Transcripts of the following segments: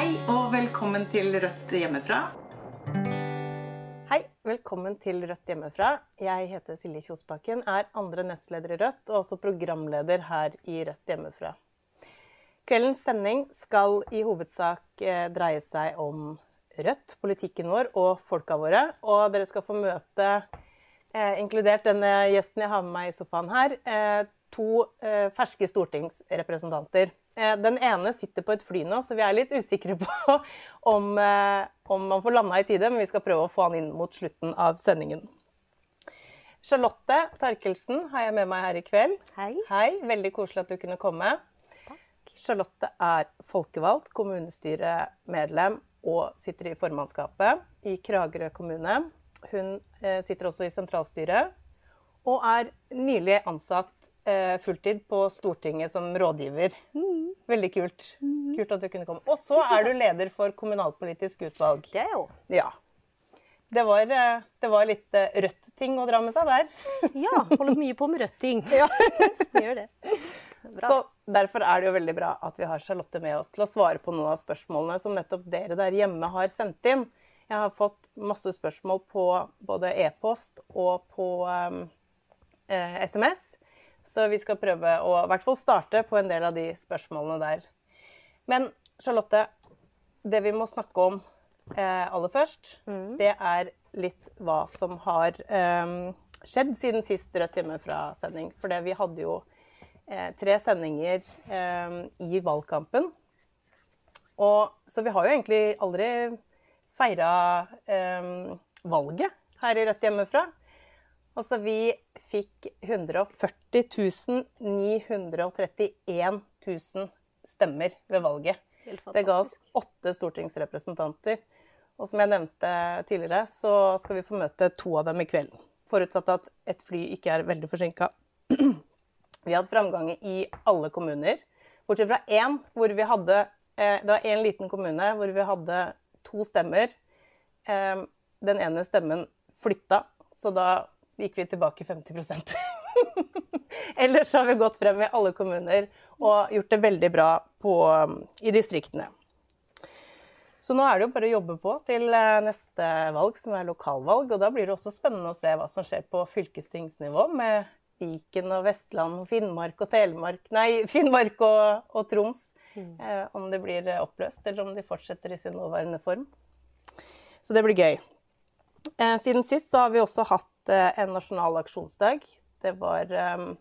Hei og velkommen til Rødt hjemmefra. Hei, velkommen til Rødt hjemmefra. Jeg heter Silje Kjosbakken, er andre nestleder i Rødt og også programleder her i Rødt hjemmefra. Kveldens sending skal i hovedsak eh, dreie seg om Rødt, politikken vår og folka våre. Og dere skal få møte, eh, inkludert denne gjesten jeg har med meg i sofaen her, eh, to ferske stortingsrepresentanter. Eh, den ene sitter på et fly nå, så vi er litt usikre på om, eh, om man får landa i tide, men vi skal prøve å få han inn mot slutten av sendingen. Charlotte Tarkelsen har jeg med meg her i kveld. Hei. Hei, Veldig koselig at du kunne komme. Takk. Charlotte er folkevalgt kommunestyremedlem og sitter i formannskapet i Kragerø kommune. Hun eh, sitter også i sentralstyret og er nylig ansatt fulltid på Stortinget som rådgiver. Veldig kult. Kult at du kunne komme. Og så er du leder for kommunalpolitisk utvalg. Det er jo. Ja. Det var, eh, det var litt eh, rødt ting å dra med seg der. Ja, holder mye på med rødt-ting. Ja. Gjør det. Bra. Så Derfor er det jo veldig bra at vi har Charlotte med oss til å svare på noen av spørsmålene som nettopp dere der hjemme har sendt inn. Jeg har fått masse spørsmål på både e-post og på um, eh, SMS. Så vi skal prøve å i hvert fall starte på en del av de spørsmålene der. Men Charlotte, det vi må snakke om eh, aller først, det er litt hva som har eh, skjedd siden sist Rødt hjemmefra-sending. For det vi hadde jo eh, tre sendinger eh, i valgkampen. Og, så vi har jo egentlig aldri feira eh, valget her i Rødt hjemmefra. Altså, vi fikk 140 931 000 stemmer ved valget. Det ga oss åtte stortingsrepresentanter. Og som jeg nevnte tidligere, så skal vi få møte to av dem i kveld. Forutsatt at et fly ikke er veldig forsinka. Vi har hatt framgang i alle kommuner, bortsett fra én hvor vi hadde eh, Det var én liten kommune hvor vi hadde to stemmer. Eh, den ene stemmen flytta, så da gikk vi tilbake 50% Ellers har vi gått frem i alle kommuner og gjort det veldig bra på, i distriktene. Så nå er det jo bare å jobbe på til eh, neste valg, som er lokalvalg. Og da blir det også spennende å se hva som skjer på fylkestingsnivå med Viken og Vestland, Finnmark og Telemark Nei, Finnmark og, og Troms. Eh, om det blir oppløst, eller om de fortsetter i sin nåværende form. Så det blir gøy. Eh, siden sist så har vi også hatt en nasjonal aksjonsdag. Det var um,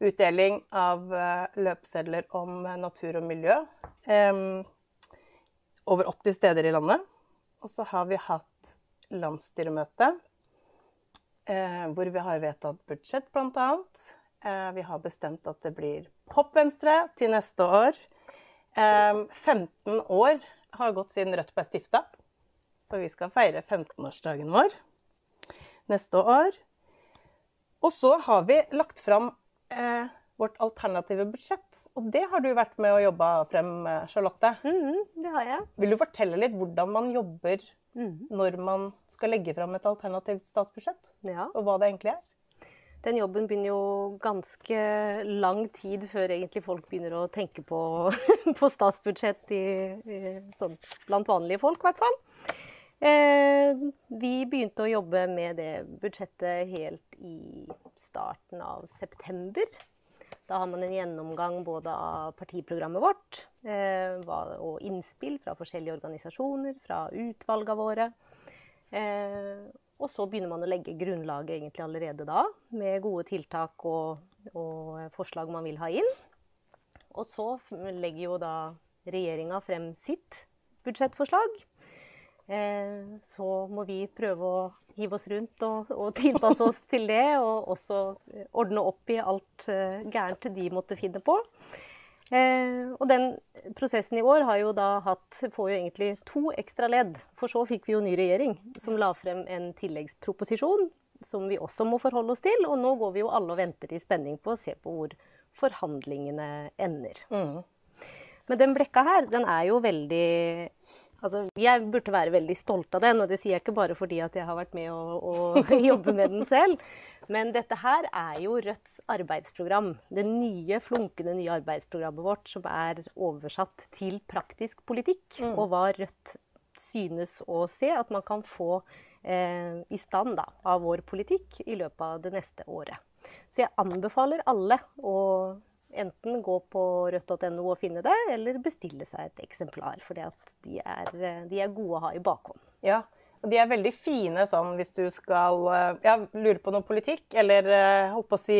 utdeling av uh, løpesedler om eh, natur og miljø. um, over 80 steder i landet. Og så har vi hatt landsstyremøte, uh, hvor vi har vedtatt budsjett, bl.a. Uh, vi har bestemt at det blir Pop-Venstre til neste år. Um, 15 år har gått siden Rødt ble stifta, så vi skal feire 15-årsdagen vår neste år. Og så har vi lagt fram eh, vårt alternative budsjett. Og det har du vært med og jobba frem, eh, Charlotte. Mhm, det har jeg. Vil du fortelle litt hvordan man jobber Mhm. når man skal legge fram et alternativt statsbudsjett? Ja. Og hva det egentlig er? Den jobben begynner jo ganske lang tid før egentlig folk begynner å tenke på, på statsbudsjett i, i, sånn, blant vanlige folk, i hvert fall. Eh, vi begynte å jobbe med det budsjettet helt i starten av september. Da har man en gjennomgang både av partiprogrammet vårt eh, og innspill fra forskjellige organisasjoner, fra utvalgene våre. Eh, og så begynner man å legge grunnlaget egentlig allerede da, med gode tiltak og, og forslag man vil ha inn. Og så legger jo da regjeringa frem sitt budsjettforslag. Eh, så må vi prøve å hive oss rundt og, og tilpasse oss til det, og også ordne opp i alt eh, gærent de måtte finne på. Eh, og den prosessen i år har jo da hatt, får jo egentlig to ekstra ledd. For så fikk vi jo ny regjering som la frem en tilleggsproposisjon som vi også må forholde oss til. Og nå går vi jo alle og venter i spenning på å se på hvor forhandlingene ender. Mm. Men den blekka her, den er jo veldig Altså, jeg burde være veldig stolt av den, og det sier jeg ikke bare fordi at jeg har vært med å, å jobbe med den selv. Men dette her er jo Rødts arbeidsprogram. Det nye, flunkende nye arbeidsprogrammet vårt som er oversatt til praktisk politikk. Mm. Og hva Rødt synes å se at man kan få eh, i stand da, av vår politikk i løpet av det neste året. Så jeg anbefaler alle å enten gå på rødt.no og finne det, eller bestille seg et eksemplar. For de, er, eh, de er gode å ha i bakhånd. Ja, og de er veldig fine sånn hvis du skal eh, ja, lure på noe politikk, eller eh, holdt på å si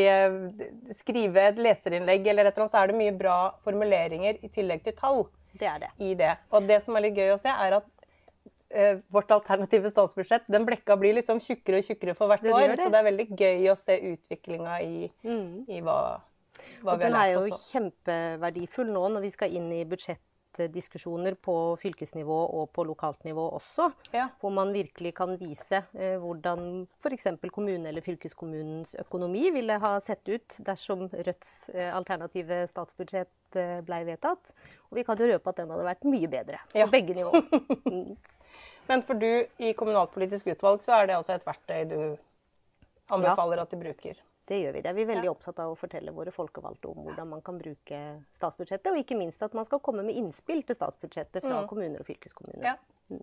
skrive et leserinnlegg eller et eller annet, så er det mye bra formuleringer i tillegg til tall Det er det. i det. Og det som er litt gøy å se, er at eh, vårt alternative statsbudsjett, den blekka blir liksom tjukkere og tjukkere for hvert Det år. det. Så det er veldig gøy å se utviklinga i, Mm. i hva Og den er jo også. kjempeverdifull nå når vi skal inn i budsjettdiskusjoner på fylkesnivå og på lokalt nivå også. Ja. Hvor man virkelig kan vise eh, hvordan f.eks. kommune- eller fylkeskommunens økonomi ville ha sett ut dersom Rødts eh, alternative statsbudsjett eh, blei vedtatt. Og vi kan jo røpe at den hadde vært mye bedre på Ja. begge nivåer. Men for du i kommunalpolitisk utvalg, så er det også et verktøy du anbefaler at de bruker. Det gjør vi. Det er vi veldig opptatt av å fortelle våre folkevalgte om hvordan man kan bruke statsbudsjettet, og ikke minst at man skal komme med innspill til statsbudsjettet fra kommuner og fylkeskommuner. Ja.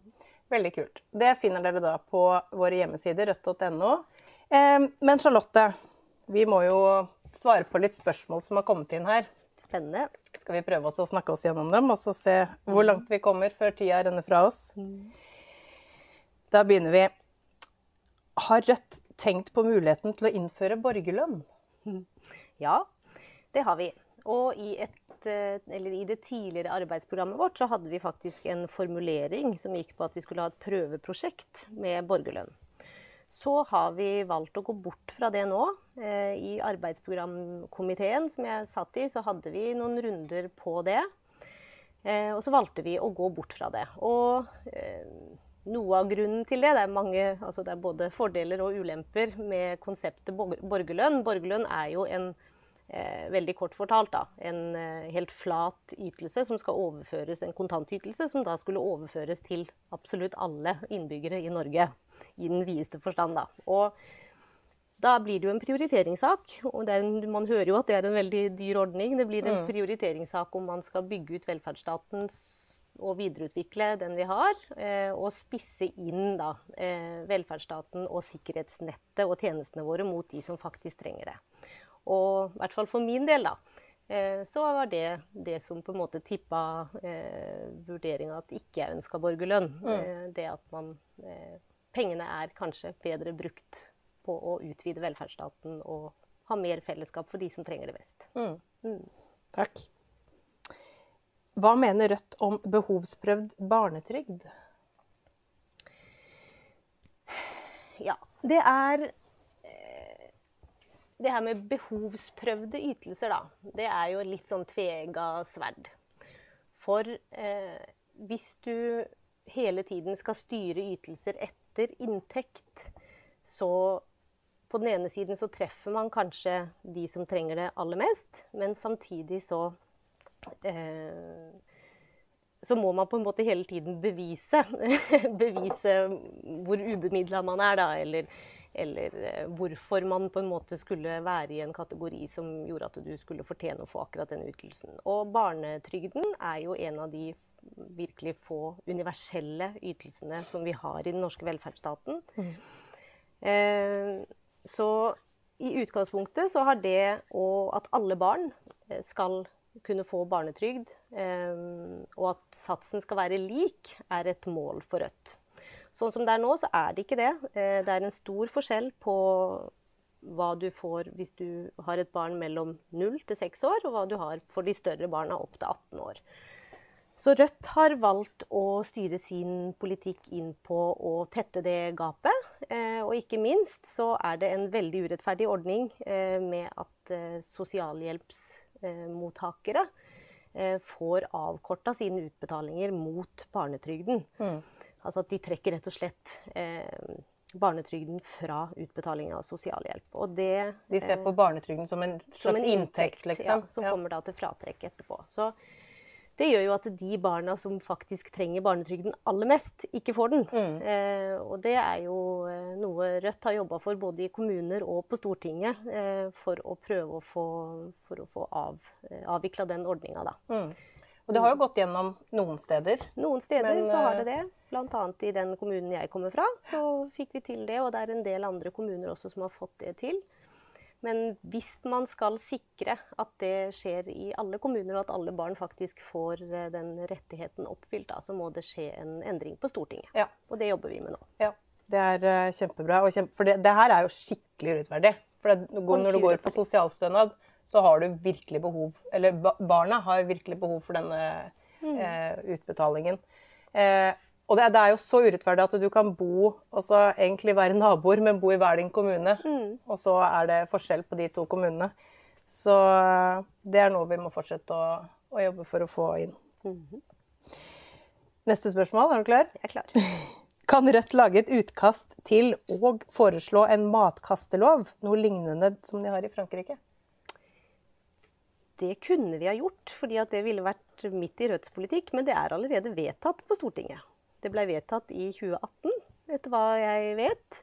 Veldig kult. Det finner dere da på våre hjemmesider, rødt.no. Eh, men Charlotte, vi må jo svare på litt spørsmål som har kommet inn her. Spennende. Skal vi prøve oss å snakke oss gjennom dem, og så se hvor langt vi kommer før tida renner fra oss? Da begynner vi. Har Rødt tenkt på muligheten til å innføre borgerlønn? Ja, det har vi. Og i, et, eh, i det tidligere arbeidsprogrammet vårt så hadde vi faktisk en formulering som gikk på at vi skulle ha et prøveprosjekt med borgerlønn. Så har vi valgt å gå bort fra det nå. Eh, I arbeidsprogramkomiteen som jeg satt i, så hadde vi noen runder på det. Eh, og så valgte vi å gå bort fra det. Og noe av grunnen til det, det er, mange, altså det er både fordeler og ulemper med konseptet bor- borgerlønn. Borgerlønn er jo en eh, veldig kort fortalt da, en eh, helt flat ytelse som skal overføres, en kontantytelse som da skulle overføres til absolutt alle innbyggere i Norge. I den videste forstand, da. Og da blir det jo en prioriteringssak. Og en, man hører jo at det er en veldig dyr ordning. Det blir en prioriteringssak om man skal bygge ut velferdsstaten s- og videreutvikle den vi har, eh, og spisse inn da, eh, velferdsstaten og sikkerhetsnettet og tjenestene våre mot de som faktisk trenger det. Og i hvert fall for min del, da, eh, så var det det som på en måte tippa eh, vurderinga at ikke jeg ønska borgerlønn. Mm. det at man Pengene er kanskje bedre brukt på å utvide velferdsstaten og ha mer fellesskap for de som trenger det best. Takk. Hva mener Rødt om behovsprøvd barnetrygd? Ja. Det er eh, Det her med behovsprøvde ytelser, da. Det er jo litt sånn tvega sverd. For eh, hvis du hele tiden skal styre ytelser etter inntekt, så på den ene siden så treffer man kanskje de som trenger det aller mest, men samtidig så så må man på en måte hele tiden bevise, bevise hvor ubemidla man er, da, eller, eller eh, hvorfor man på en måte skulle være i en kategori som gjorde at du skulle fortjene å få akkurat den ytelsen. Og barnetrygden er jo en av de virkelig få universelle ytelsene som vi har i den norske velferdsstaten. Eh, så i utgangspunktet så har det og at alle barn skal kunne få barnetrygd, eh, og at satsen skal være lik, er et mål for Rødt. Sånn som det er nå, så er det ikke det. Eh, det er en stor forskjell på hva du får hvis du har et barn mellom 0 til 6 år, og hva du har for de større barna opp til 18 år. Så Rødt har valgt å styre sin politikk inn på å tette det gapet. Eh, og ikke minst så er det en veldig urettferdig ordning med at eh, sosialhjelpsmottakere eh, får avkorta sine utbetalinger mot barnetrygden. Altså at de trekker rett og slett eh, barnetrygden fra utbetaling av sosialhjelp. Og det De ser på barnetrygden som en slags som en inntekt, liksom. ja, som kommer da til fratrekk etterpå. Så Det gjør jo at de barna som faktisk trenger barnetrygden aller mest, ikke får den. Mm. Eh, og det er jo eh, noe Rødt har jobba for både i kommuner og på Stortinget, eh, for å prøve å få, for å få av, eh, avvikla den ordninga, da. Mm. Og det har jo gått gjennom noen steder. Noen steder Men, så har eh, det det. Bl.a. i den kommunen jeg kommer fra, så fikk vi til det. Og det er en del andre kommuner også som har fått det til. Men hvis man skal sikre at det skjer i alle kommuner, og at alle barn faktisk får eh, den rettigheten oppfylt, da, så må det skje en endring på Stortinget. Ja. Og det jobber vi med nå. Ja, det er eh, kjempebra. Kjempe, for det, det her er jo skikkelig urettferdig. For det, når du går på sosialstønad, så har du virkelig behov Eller barna har virkelig behov for denne Mm. eh, utbetalingen. Eh, og det, det er jo så urettferdig at du kan bo Altså egentlig være naboer, men bo i hver din kommune. Mm. Og så er det forskjell på de to kommunene. Så eh, det er noe vi må fortsette å, å jobbe for å få inn. Mhm. Neste spørsmål, er du klar? Jeg er klar. Kan Rødt lage et utkast til og foreslå en matkastelov? Noe lignende som de har i Frankrike? Det kunne vi ha gjort, fordi det ville vært midt i Rødts politikk. Men det er allerede vedtatt på Stortinget. Det ble vedtatt i 2018, etter hva jeg vet.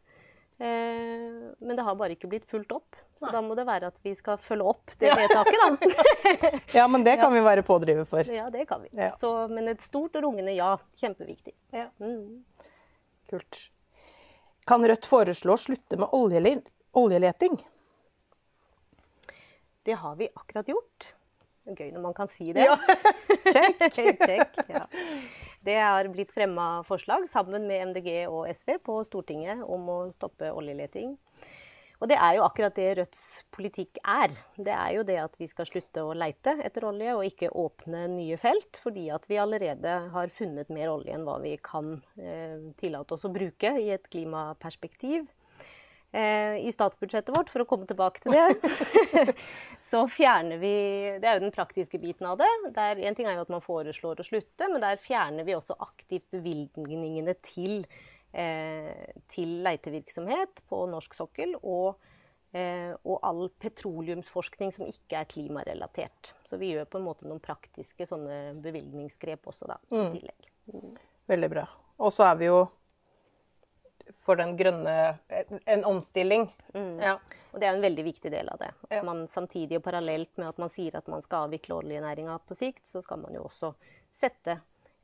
Eh, men det har bare ikke blitt fulgt opp. Så da må det være at vi skal følge opp det vedtaket, da. Ja, men det kan vi være pådriver for. ja, det kan vi. Så, men et stort og rungende ja. Kjempeviktig. Ja. Mm. Kult. Kan Rødt foreslå å slutte med oljele oljeleting? Det har vi akkurat gjort. Gøy når man kan si det. Ja. Check. Check, check, ja. Det har blitt fremma forslag sammen med MDG og SV på Stortinget om å stoppe oljeleting. Og det er jo akkurat det Rødts politikk er. Det er jo det at vi skal slutte å leite etter olje og ikke åpne nye felt, fordi at vi allerede har funnet mer olje enn hva vi kan eh, tillate oss å bruke i et klimaperspektiv. Eh, I statsbudsjettet vårt, for å komme tilbake til det, så fjerner vi Det er jo den praktiske biten av det. Der, en ting er jo at man foreslår å slutte, men der fjerner vi også aktivt bevilgningene til, eh, til leitevirksomhet på norsk sokkel. Og, eh, og all petroleumsforskning som ikke er klimarelatert. Så vi gjør på en måte noen praktiske sånne bevilgningsgrep også, da. I tillegg. Veldig bra. Og så er vi jo for den grønne En omstilling. Ja. Og det er en veldig viktig del av det. Ja. man samtidig og parallelt med at man sier at man skal avvikle oljenæringa på sikt, så skal man jo også sette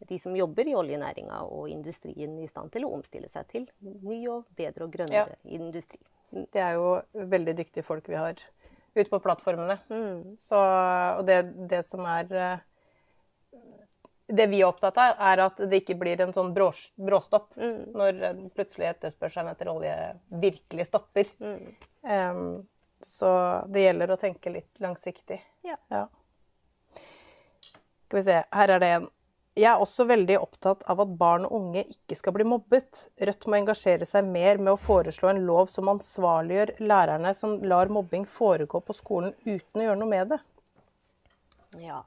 de som jobber i oljenæringa og industrien i stand til å omstille seg til ny og bedre og grønnere industri. Det er jo veldig dyktige folk vi har ute på plattformene. Mm. Så, og det, det som er eh, Det vi er opptatt av, er at det ikke blir en sånn brå, bråstopp Mm. når plutselig etterspørselen etter olje virkelig stopper. Mm. Um, så det gjelder å tenke litt langsiktig. Ja. Skal vi se, her er det en. Jeg er også veldig opptatt av at barn og unge ikke skal bli mobbet. Rødt må engasjere seg mer med å foreslå en lov som ansvarliggjør lærerne som lar mobbing foregå på skolen uten å gjøre noe med det. Ja.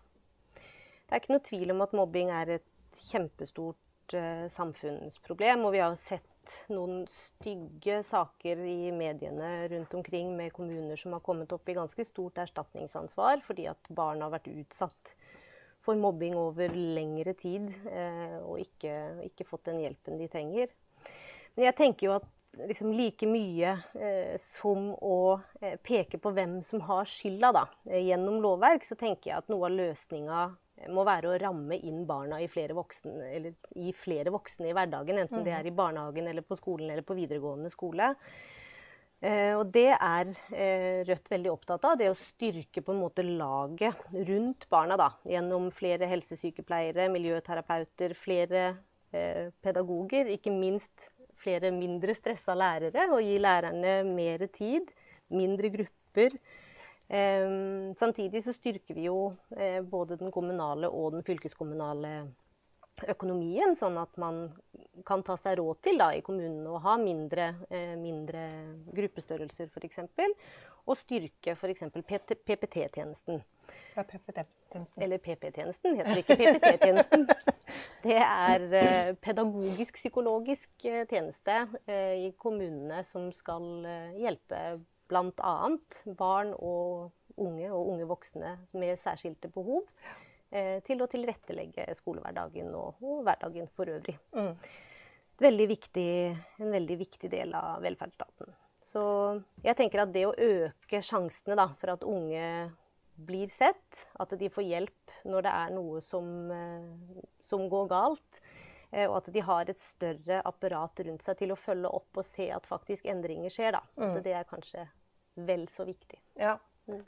Det er ikke noe tvil om at mobbing er et kjempestort uh, samfunnsproblem. Og vi har sett noen stygge saker i mediene rundt omkring med kommuner som har kommet opp i ganske stort erstatningsansvar fordi at barn har vært utsatt for mobbing over lengre tid eh, og ikke, ikke fått den hjelpen de trenger. Men jeg tenker jo at liksom like mye eh, som å eh, peke på hvem som har skylda da, eh, gjennom lovverk, så tenker jeg at noe av løsninga må være å ramme inn barna i flere voksne, eller i flere voksne i hverdagen. Enten det er i barnehagen eller på skolen eller på videregående skole. Eh, og det er eh, Rødt veldig opptatt av. Det å styrke på en måte laget rundt barna. da, Gjennom flere helsesykepleiere, miljøterapeuter, flere eh, pedagoger. Ikke minst flere mindre stressa lærere. Og gi lærerne mer tid, mindre grupper. Eh, samtidig så styrker vi jo eh, både den kommunale og den fylkeskommunale økonomien, sånn at man kan ta seg råd til da, i kommunene å ha mindre, eh, mindre gruppestørrelser f.eks. Og styrke f.eks. PPT-tjenesten. Ja, PPT-tjenesten. Eller PP-tjenesten, heter ikke PPT-tjenesten. Det er eh, pedagogisk-psykologisk tjeneste i kommunene som skal hjelpe bl.a. barn og unge og unge voksne med særskilte behov eh, til å tilrettelegge skolehverdagen og, og hverdagen for øvrig. Mm. Veldig viktig, en veldig viktig del av velferdsstaten. Så jeg tenker at det å øke sjansene da, for at unge blir sett, at de får hjelp når det er noe som, eh, som går galt, og at de har et større apparat rundt seg til å følge opp og se at faktisk endringer skjer, da. At det er kanskje vel så viktig. Ja.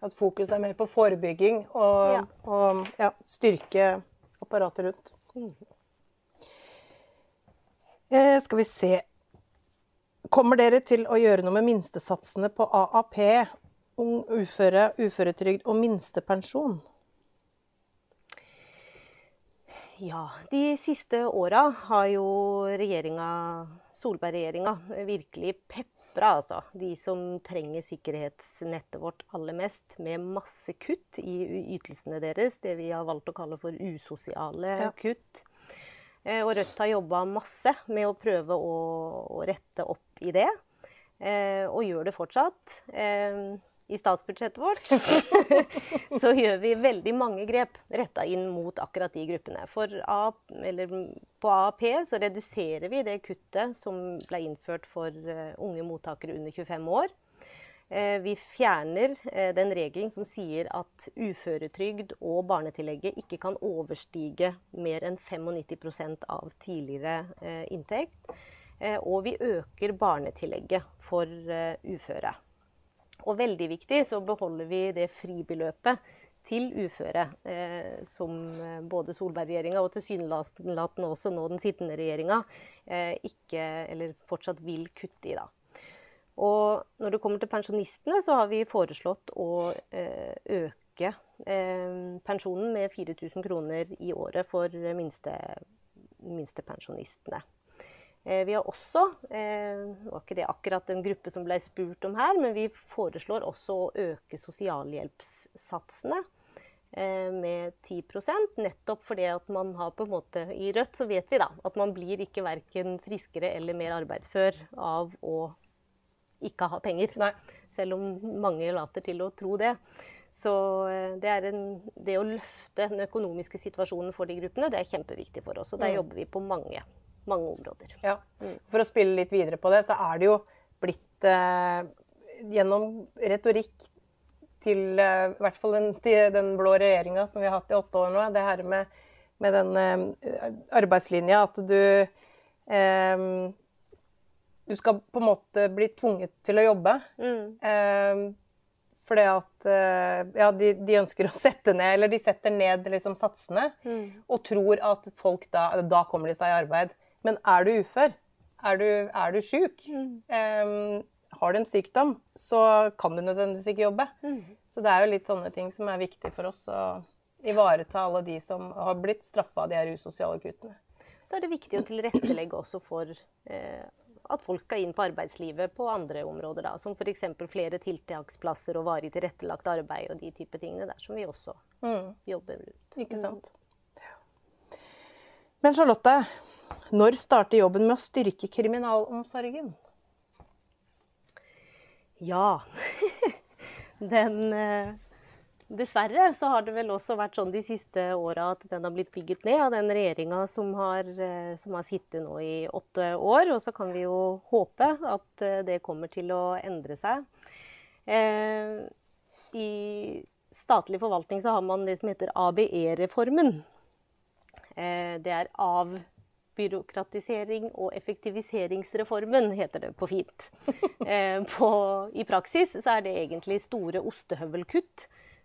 At fokus er mer på forebygging og, Ja. og ja, styrke apparatet rundt. Eh, skal vi se Kommer dere til å gjøre noe med minstesatsene på AAP, ung uføre, uføretrygd og minstepensjon? Ja, de siste åra har jo regjeringa, Solberg-regjeringa, virkelig pepra altså, de som trenger sikkerhetsnettet vårt aller mest, med masse kutt i ytelsene deres. Det vi har valgt å kalle for usosiale Ja. kutt. Eh, Og Rødt har jobba masse med å prøve å, å rette opp i det, eh, og gjør det fortsatt. Eh, I statsbudsjettet vårt så gjør vi veldig mange grep retta inn mot akkurat de gruppene. For A, på AAP så reduserer vi det kuttet som ble innført for eh, unge mottakere under 25 år. Eh, Vi fjerner eh, den regelen som sier at uføretrygd og barnetillegget ikke kan overstige mer enn 95% av tidligere inntekt. Og vi øker barnetillegget for uføre. Og veldig viktig så beholder vi det fribeløpet til uføre, eh, som eh, både Solberg-regjeringa og tilsynelatende også nå den sittende regjeringa eh, ikke, eller fortsatt vil kutte i. da. Og når det kommer til pensjonistene, så har vi foreslått å eh, øke eh, pensjonen med 4000 kroner i året for minstepensjonistene. Eh, vi har også, det var ikke det akkurat en gruppe som ble spurt om her, men vi foreslår også å øke sosialhjelpssatsene eh, med 10% nettopp fordi at man har på en måte I Rødt så vet vi da at man blir ikke verken friskere eller mer arbeidsfør av å ikke ha penger. Nei. Selv om mange later til å tro det. Så eh, det, en, det å løfte den økonomiske situasjonen for de gruppene, det er kjempeviktig for oss. Og der Mm. jobber vi på mange, mange områder. Ja. For å spille litt videre på det, så er det jo blitt eh, gjennom retorikk til eh, i hvert fall den, den blå regjeringa som vi har hatt i åtte år nå, det her med, med den eh, arbeidslinja, at du eh, Du skal på en måte bli tvunget til å jobbe. Mm. Eh, fordi at eh, ja, de, de ønsker å sette ned, eller de setter ned liksom satsene, og tror at folk da, da kommer de seg i arbeid. Men er du ufør, er du, er du sjuk, eh, har du en sykdom, så kan du nødvendigvis ikke jobbe. Så det er jo litt sånne ting som er viktig for oss å ivareta alle de som har blitt straffa av de her usosiale kuttene. Så er det viktig å tilrettelegge også for eh, at folk skal inn på arbeidslivet på andre områder. Da, som f.eks. flere tiltaksplasser og varig tilrettelagt arbeid og de type tingene der som vi også Mm. jobber rundt. Ikke sant? Men Charlotte, når starter jobben med å styrke kriminalomsorgen? Ja. Den eh, Dessverre så har det vel også vært sånn de siste åra at den har blitt bygget ned av den regjeringa som, eh, som har sittet nå i åtte år. Og så kan vi jo håpe at eh, det kommer til å endre seg. Eh, I statlig forvaltning så har man det som heter ABE-reformen. Eh, det er avbyråkratisering og effektiviseringsreformen, heter det på fint. Eh, på, I praksis så er det egentlig store ostehøvelkutt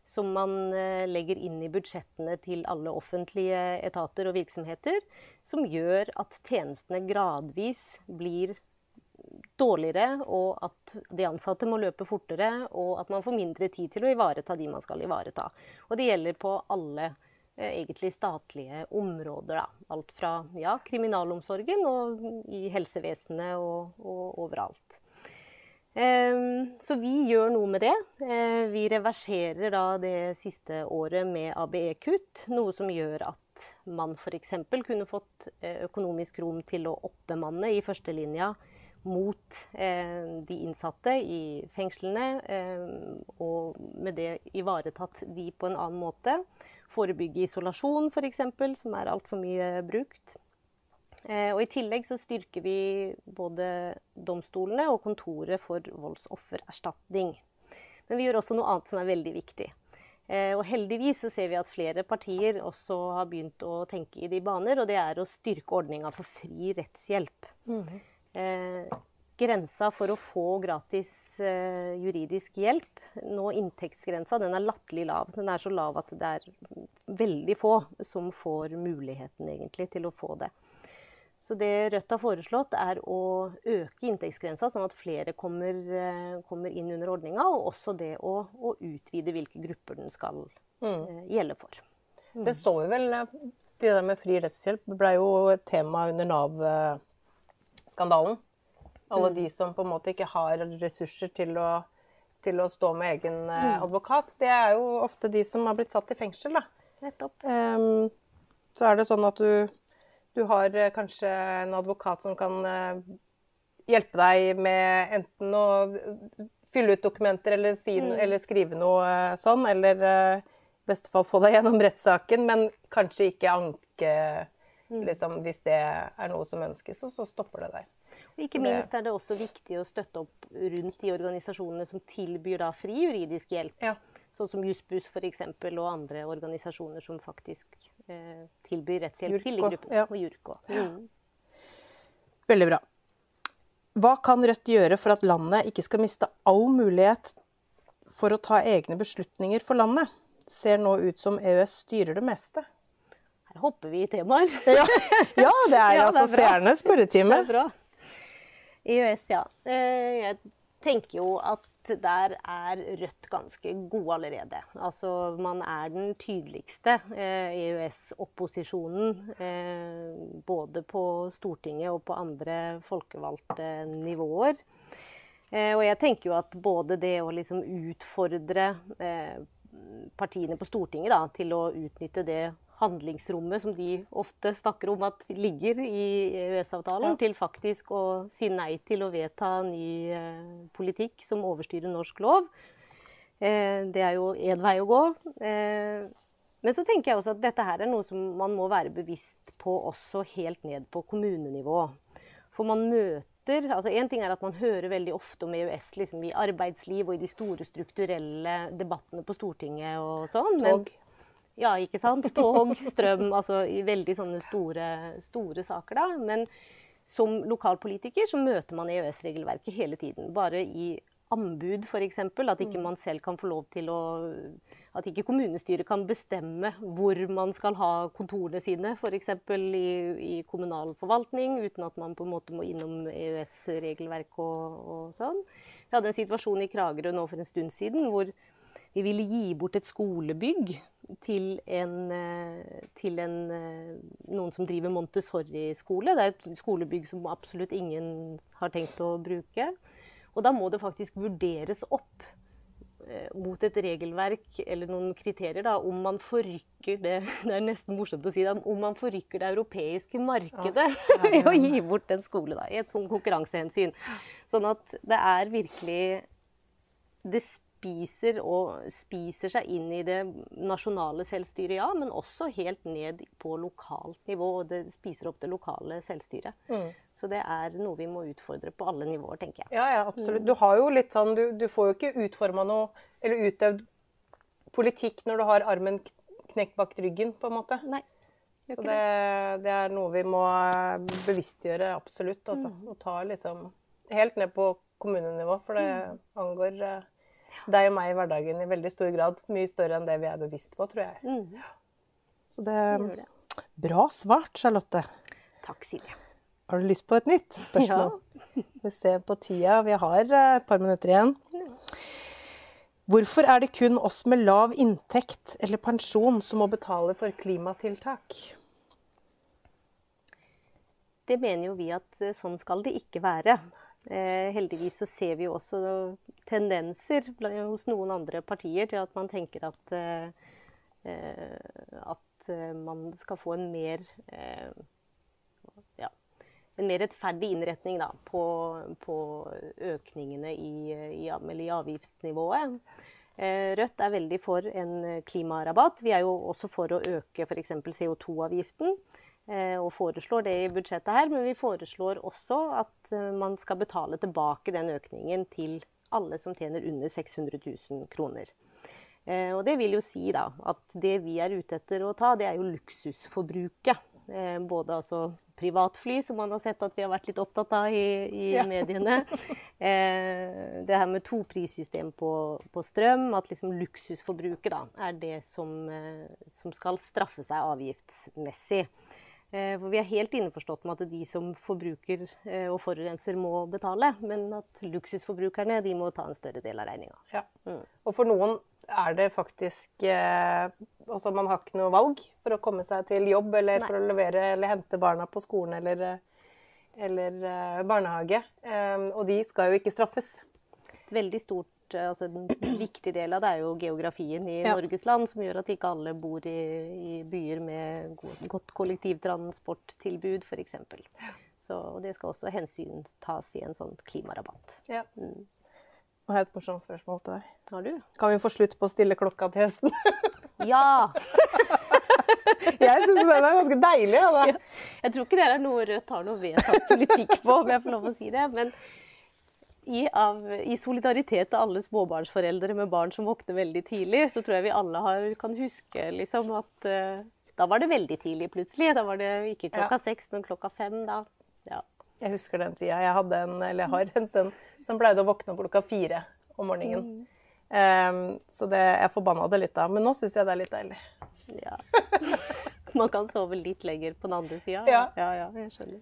som man eh, legger inn i budsjettene til alle offentlige etater og virksomheter, som gjør at tjenestene gradvis blir dårligere, og at de ansatte må løpe fortere, og at man får mindre tid til å ivareta de man skal ivareta. Og det gjelder på alle eh, egentlig statlige områder. Da. Alt fra ja, kriminalomsorgen og i helsevesenet og, og overalt. Så vi gjør noe med det. Eh, Vi reverserer da det siste året med ABE-kutt, noe som gjør at man f.eks. kunne fått eh, økonomisk rom til å oppbemanne i førstelinja mot eh, de innsatte i fengslene, eh, og med det ivaretatt de på en annen måte. Forebygge isolasjon f.eks., som er altfor mye brukt. Eh, og I tillegg så styrker vi både domstolene og Kontoret for voldsoffererstatning. Men vi gjør også noe annet som er veldig viktig. Eh, og heldigvis så ser vi at flere partier også har begynt å tenke i de baner, og det er å styrke ordninga for fri rettshjelp. Mm. Grensa for å få gratis eh, juridisk hjelp, nå inntektsgrensa, den er latterlig lav. Den er så lav at det er veldig få som får muligheten egentlig til å få det. Så det Rødt har foreslått, er å øke inntektsgrensa, sånn at flere kommer, eh, kommer inn under ordninga. Og også det å, å, utvide hvilke grupper den skal mm. Eh, gjelde for. Mm. Det står jo vel eh, Det der med fri rettshjelp ble jo et tema under Nav-skandalen. Alle mm. de som på en måte ikke har ressurser til å, til å stå med egen mm. advokat. Det er jo ofte de som har blitt satt i fengsel, da. Nettopp. Um, så er det sånn at du du har eh, kanskje en advokat som kan eh, hjelpe deg med enten å fylle ut dokumenter eller, si no, mm. eller skrive noe eh, sånn, eller i beste fall få deg gjennom rettssaken, men kanskje ikke anke mm. liksom, hvis det er noe som ønskes, og så stopper det der. Ikke minst er det også viktig å støtte opp rundt de organisasjonene som tilbyr da fri juridisk hjelp. Ja. Sånn som Jussbuss f.eks. og andre organisasjoner som faktisk eh, tilbyr rettshjelp til gruppen. Ja. Og Jurko. Mm. Veldig bra. Hva kan Rødt gjøre for at landet ikke skal miste all mulighet for å ta egne beslutninger for landet? Ser nå ut som EØS styrer det meste. Her hopper vi i temaer. ja, ja, det er ja, altså seernes spørretime. Det er bra. EØS, ja. Eh, jeg tenker jo at der er Rødt ganske gode allerede. Altså, man er den tydeligste eh, EØS-opposisjonen. Eh, både på Stortinget og på andre folkevalgte nivåer. Eh, og jeg tenker jo at både det å liksom utfordre eh, partiene på Stortinget da, til å utnytte det handlingsrommet som de ofte snakker om at ligger i EØS-avtalen, ja. til faktisk å si nei til å vedta ny eh, politikk som overstyrer norsk lov. Eh, det er jo én vei å gå. Eh, men så tenker jeg også at dette her er noe som man må være bevisst på også helt ned på kommunenivå. For man møter altså Én ting er at man hører veldig ofte om EØS liksom i arbeidsliv og i de store strukturelle debattene på Stortinget og sånn. Men, ja, ikke sant. Tog, strøm, altså i veldig sånne store, store saker, da. Men som lokalpolitiker så møter man EØS-regelverket hele tiden. Bare i anbud, f.eks. At ikke mm. man selv kan få lov til å At ikke kommunestyret kan bestemme hvor man skal ha kontorene sine, f.eks. I, i kommunal forvaltning, uten at man på en måte må innom EØS-regelverk og, og sånn. Vi hadde en situasjon i Kragerø nå for en stund siden hvor vi ville gi bort et skolebygg til, en, eh, til en, eh, noen som driver Montessori-skole. Det er et skolebygg som absolutt ingen har tenkt å bruke. Og da må det faktisk vurderes opp eh, mot et regelverk eller noen kriterier da, om man forrykker det Det er nesten morsomt å si det, om man forrykker det europeiske markedet ja, ved å gi bort en skole da, i et sånt konkurransehensyn. Sånn at det er virkelig det spiser, og spiser seg inn i det nasjonale selvstyret, ja, men også helt ned på lokalt nivå. og Det spiser opp det lokale selvstyret. Mm. Så det er noe vi må utfordre på alle nivåer, tenker jeg. Ja, ja absolutt. Du har jo litt sånn, du, du får jo ikke utforma noe, eller utøvd politikk når du har armen knekt bak ryggen, på en måte. Nei. Så det, det, er noe vi må bevisstgjøre absolutt. Altså. Mm. Og ta liksom helt ned på kommunenivå, for det mm. angår eh, deg og meg i hverdagen i veldig stor grad. Mye større enn det vi er bevisst på, tror jeg. Mm. Så det, det Bra svart, Charlotte. Takk, Silje. Har du lyst på et nytt spørsmål? Ja. Vi ser på tida. Vi har eh, et par minutter igjen. Hvorfor er det kun oss med lav inntekt eller pensjon som må betale for klimatiltak? Det mener jo vi at eh, sånn skal det ikke være. Eh, heldigvis så ser vi også tendenser hos noen andre partier til at man tenker at, eh, eh, at man skal få en mer ja, en mer rettferdig innretning da, på, på, økningene i, i, i avgiftsnivået. Rødt er veldig for en klimarabatt. Vi er jo også for å øke f.eks. CO2-avgiften. Eh, Og foreslår det i budsjettet her, men vi foreslår også at eh, man skal betale tilbake den økningen til alle som tjener under 600 000 kroner. Eh, Og det vil jo si da at det vi er ute etter å ta, det er jo luksusforbruket. Både altså privatfly, som man har sett at vi har vært litt opptatt av i, i Ja. mediene. Eh, det her med toprissystem på, på strøm, at liksom luksusforbruket da, er det som, eh, som skal straffe seg avgiftsmessig. Eh, For vi er helt innforstått med at de som forbruker eh, og forurenser, må betale. Men at luksusforbrukerne de må ta en større del av regninga. Ja. Og for noen er det faktisk eh, Altså man har ikke noe valg for å komme seg til jobb eller Nei. for å levere eller hente barna på skolen eller, eh, eller eh, barnehage. Eh, og de skal jo ikke straffes. Et veldig stort eh, altså En viktig del av det er jo geografien i Ja. Norges land, som gjør at ikke alle bor i, i byer med go- godt kollektivtransporttilbud, f.eks. Så og det skal også hensyntas i en sånn klimarabatt. Ja. Mm. Nå har jeg et morsomt spørsmål til deg. Har du? Kan vi få slutt på å stille klokka til hesten? Ja! jeg syns den er ganske deilig. Ja. Jeg tror ikke det er noe Rødt har noe vedtatt politikk på, om jeg får lov å si det. Men i, av, i solidaritet til alle småbarnsforeldre med barn som våkner veldig tidlig, så tror jeg vi alle har, kan huske liksom, at uh, da var det veldig tidlig plutselig. Da var det ikke klokka seks, men klokka fem. da. Ja. Jeg husker den tida. Jeg hadde en, eller jeg har en sønn som pleide å våkne klokka fire om morgenen. Eh, så det, jeg forbanna det litt da. Men nå syns jeg det er litt deilig. ja. Man kan sove litt lenger på den andre sida. Ja. ja, ja, jeg skjønner.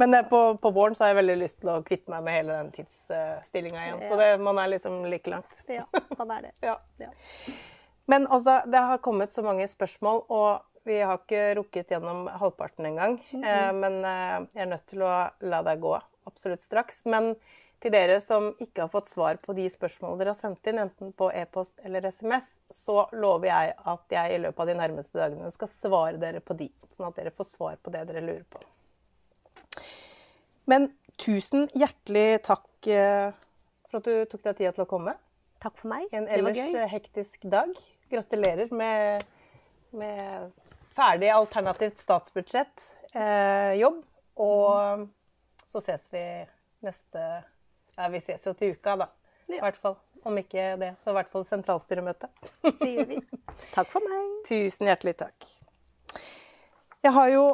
Men eh, på, på våren så har jeg veldig lyst til å kvitte meg med hele den tidsstillinga igjen. Så det, man er liksom like langt. Ja, man er det. Ja. Ja. Men altså, det har kommet så mange spørsmål, og vi har ikke rukket gjennom halvparten engang. eh, men eh, jeg er nødt til å la deg gå absolutt straks. Men til dere som ikke har fått svar på de spørsmålene dere har sendt inn, enten på e-post eller SMS, så lover jeg at jeg i løpet av de nærmeste dagene skal svare dere på de. Sånn at dere får svar på det dere lurer på. Men tusen hjertelig takk eh, for at du tok deg tida til å komme. Takk for meg. En det var ellers eh, hektisk dag. Gratulerer med, med ferdig alternativt statsbudsjett, eh, jobb. Og så ses vi neste Ja, vi ses jo til uka, da. I Ja. hvert fall. Om ikke det, så i hvert fall sentralstyremøte. Det gjør vi. Takk for meg. Tusen hjertelig takk. Jeg har jo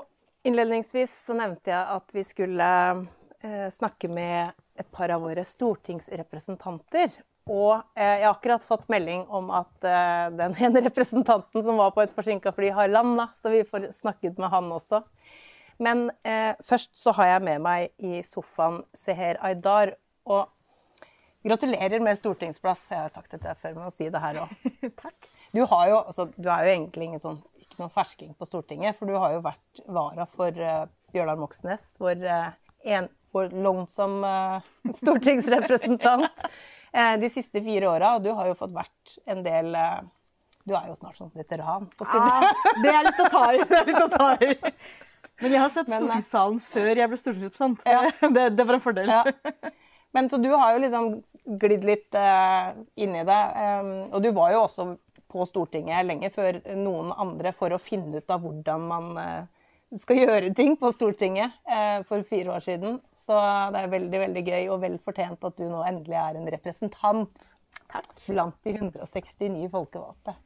Innledningsvis så nevnte jeg at vi skulle eh, snakke med et par av våre stortingsrepresentanter. Og eh, jeg har akkurat fått melding om at eh, den ene representanten som var på et forsinka fly, har landa, så vi får snakket med han også. Men eh, først så har jeg med meg i sofaen Seher Aydar. Og gratulerer med stortingsplass. Jeg har sagt dette før, men å si det her òg. Takk. Du, har jo, altså, du er jo egentlig ingen sånn, ikke noen fersking på Stortinget, for du har jo vært vara for uh, Bjørnar Moxnes, vår, uh, en, vår lonesome uh, stortingsrepresentant, de siste fire åra. Og du har jo fått vært en del Du er jo snart sånn veteran på Stortinget. Ah, det er litt å ta i. Det er litt å ta i. Men jeg har sett stortingssalen før jeg ble stortingsrepresentant. Ja. Det, det var en fordel. Ja. Men så du har jo liksom glidd litt uh, inn i det. Um, og du var jo også på Stortinget lenge før noen andre for å finne ut av hvordan man uh, skal gjøre ting på Stortinget uh, for fire år siden. Så det er veldig veldig gøy og vel fortjent at du nå endelig er en representant Takk. blant de 169 folkevalgte.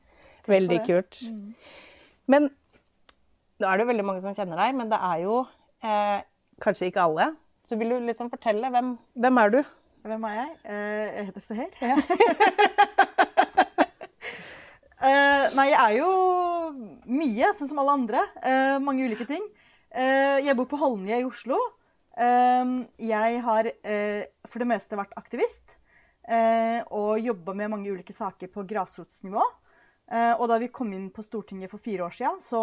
Veldig kult. kult. Men da er det jo veldig mange som kjenner deg, men det er jo eh, kanskje ikke alle. Så vil du liksom fortelle hvem, hvem er du? Hvem er jeg? Eh, jeg heter Seher. Eh, nei, jeg er jo mye, sånn som alle andre. Eh, mange ulike ting. Eh, jeg bor på Holmlia i Oslo. Jeg har eh, for det meste vært aktivist eh, og jobba med mange ulike saker på grasrotsnivå. Eh, og da vi kom inn på Stortinget for fire år siden, så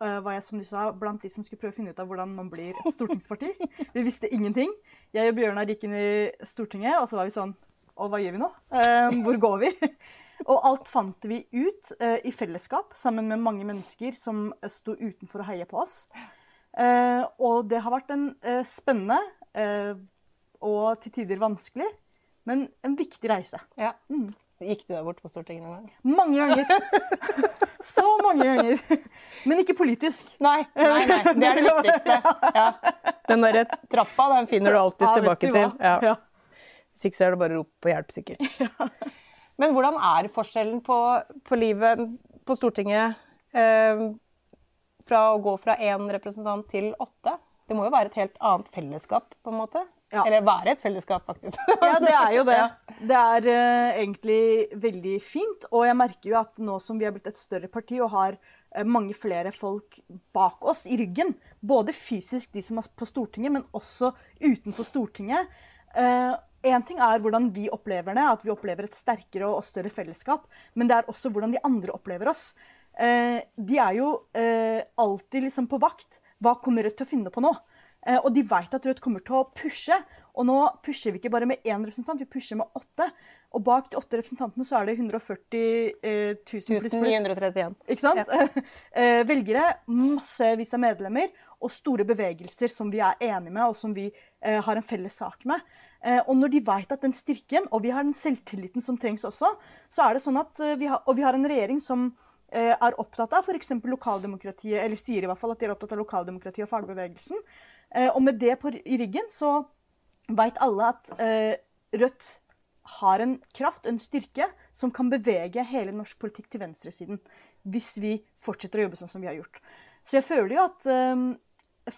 eh, var jeg som du sa, blant de som skulle prøve å finne ut av hvordan man blir et stortingsparti. Vi visste ingenting. Jeg og Bjørnar gikk inn i Stortinget, og så var vi sånn Og hva gjør vi nå? Eh, hvor går vi? og alt fant vi ut uh, i fellesskap, sammen med mange mennesker som sto utenfor og heia på oss. Uh, og det har vært en uh, spennende og til tider vanskelig, men en viktig reise. Ja. Mm. Gikk du deg bort på Stortinget noen gang? Mange ganger. Så mange ganger. Men ikke politisk. Nei, nei, nei. Det er det viktigste. Ja. Den derre trappa, den finner du alltid Ja, tilbake du til. Ja. Ja. Hvis ikke så er det bare å rope på hjelp, sikkert. Men hvordan er forskjellen på, på livet på Stortinget eh, fra å gå fra én representant til åtte? Det må jo være et helt annet fellesskap, på en måte? Ja. Eller være et fellesskap, faktisk. Ja, det er jo det. Det er uh, egentlig veldig fint. Og jeg merker jo at nå som vi har blitt et større parti og har uh, mange flere folk bak oss i ryggen, både fysisk de som er på Stortinget, men også utenfor Stortinget Én ting er hvordan vi opplever det, at vi opplever et sterkere og større fellesskap. Men det er også hvordan de andre opplever oss. Eh, de er jo eh, alltid liksom på vakt. Hva kommer Rødt til å finne på nå? Eh, og de vet at Rødt kommer til å pushe. Og nå pusher vi ikke bare med én representant, vi pusher med åtte. Og bak de åtte representantene så er det 140 eh, 000 pluss pluss. 1931. Ikke sant? Eh, velgere, massevis av medlemmer og store bevegelser som vi er enige med, og som vi eh, har en felles sak med. Eh, og når de vet at den styrken, og vi har den selvtilliten som trengs også, så er det sånn at eh, vi har, Og vi har en regjering som eh, er opptatt av f.eks. lokaldemokratiet, eller sier i hvert fall at de er opptatt av lokaldemokratiet og fagbevegelsen. Eh, og med det på, i ryggen så veit alle at eh, Rødt har en kraft, en styrke, som kan bevege hele norsk politikk til venstresiden. Hvis vi fortsetter å jobbe sånn som vi har gjort. Så jeg føler jo at eh,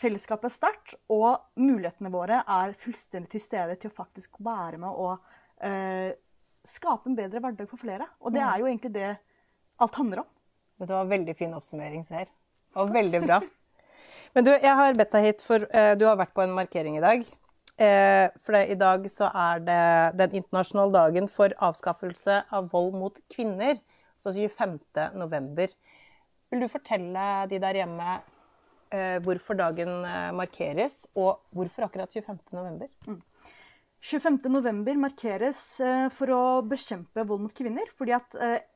fellesskapet er sterkt, og mulighetene våre er fullstendig til stede til å faktisk være med og eh, skape en bedre hverdag for flere. Og det er jo egentlig det alt handler om. Dette var en veldig fin oppsummering, Seher. Og veldig bra. Men du, jeg har bedt deg hit for uh, Du har vært på en markering i dag. Uh, for det, i dag så er det den internasjonale dagen for avskaffelse av vold mot kvinner. Så 25. november. Vil du fortelle de der hjemme uh, hvorfor dagen markeres, og hvorfor akkurat 25. november? 25. november markeres for å bekjempe vold mot kvinner. Fordi at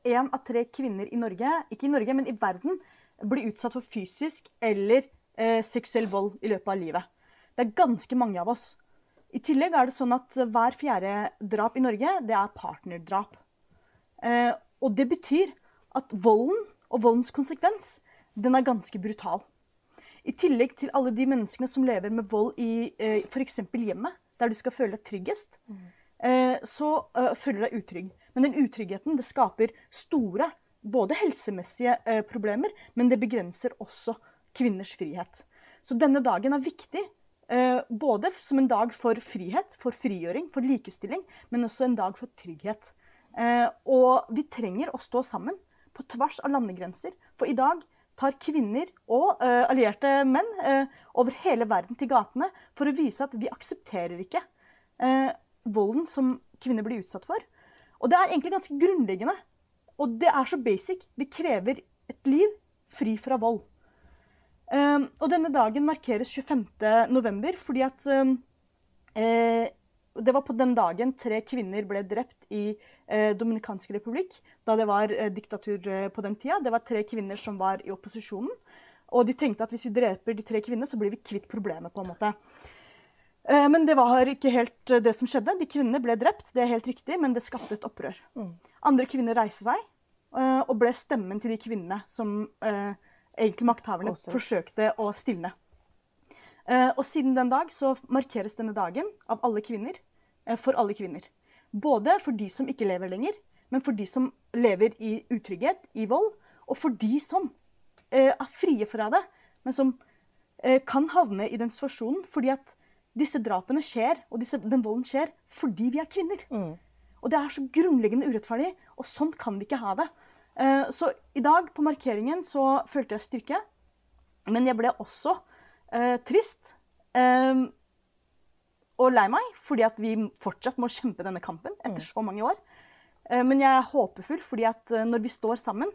én av tre kvinner i Norge, ikke i Norge, men i verden, blir utsatt for fysisk eller eh, seksuell vold i løpet av livet. Det er ganske mange av oss. I tillegg er det sånn at hver fjerde drap i Norge, det er partnerdrap. Eh, og det betyr at volden og voldens konsekvens, den er ganske brutal. I tillegg til alle de menneskene som lever med vold i eh, f.eks. hjemmet, der du skal føle deg tryggest, eh, så eh, føler du deg utrygg. Men den utryggheten det skaper store både helsemessige eh, problemer, men det begrenser også kvinners frihet. Så denne dagen er viktig. eh, både som en dag for frihet, for frigjøring, for likestilling, men også en dag for trygghet. Eh, og vi trenger å stå sammen på tvers av landegrenser. For i dag tar kvinner og eh, allierte menn over hele verden til gatene for å vise at vi aksepterer ikke volden som kvinner blir utsatt for. Og det er egentlig ganske grunnleggende. Og det er så basic. Vi krever et liv fri fra vold. Um, og denne dagen markeres 25. november fordi at um, eh, Det var på den dagen tre kvinner ble drept i eh, Dominikansk republikk, da det var eh, diktatur eh, på den tida. Det var tre kvinner som var i opposisjonen. Og de tenkte at hvis vi dreper de tre kvinnene, så blir vi kvitt problemet. på en måte. Eh, men det var ikke helt eh, det som skjedde. De kvinnene ble drept, det er helt riktig, men det skapte et opprør. Andre kvinner reiste seg eh, og ble stemmen til de kvinnene som eh, egentlig makthaverne Også. forsøkte å stilne. Eh, og siden den dag så markeres denne dagen av alle kvinner, eh, for alle kvinner. Både for de som ikke lever lenger, men for de som lever i utrygghet, i vold, og for de som eh, er frie fra det, men som kan havne i den situasjonen fordi at disse drapene skjer, og disse, den volden skjer fordi vi er kvinner. Og det er så grunnleggende urettferdig, og sånn kan vi ikke ha det. Eh, så i dag på markeringen så følte jeg styrke, men jeg ble også eh, trist. eh, og lei meg, fordi at vi fortsatt må kjempe denne kampen etter så mange år. Eh, men jeg er håpefull, fordi at eh, når vi står sammen,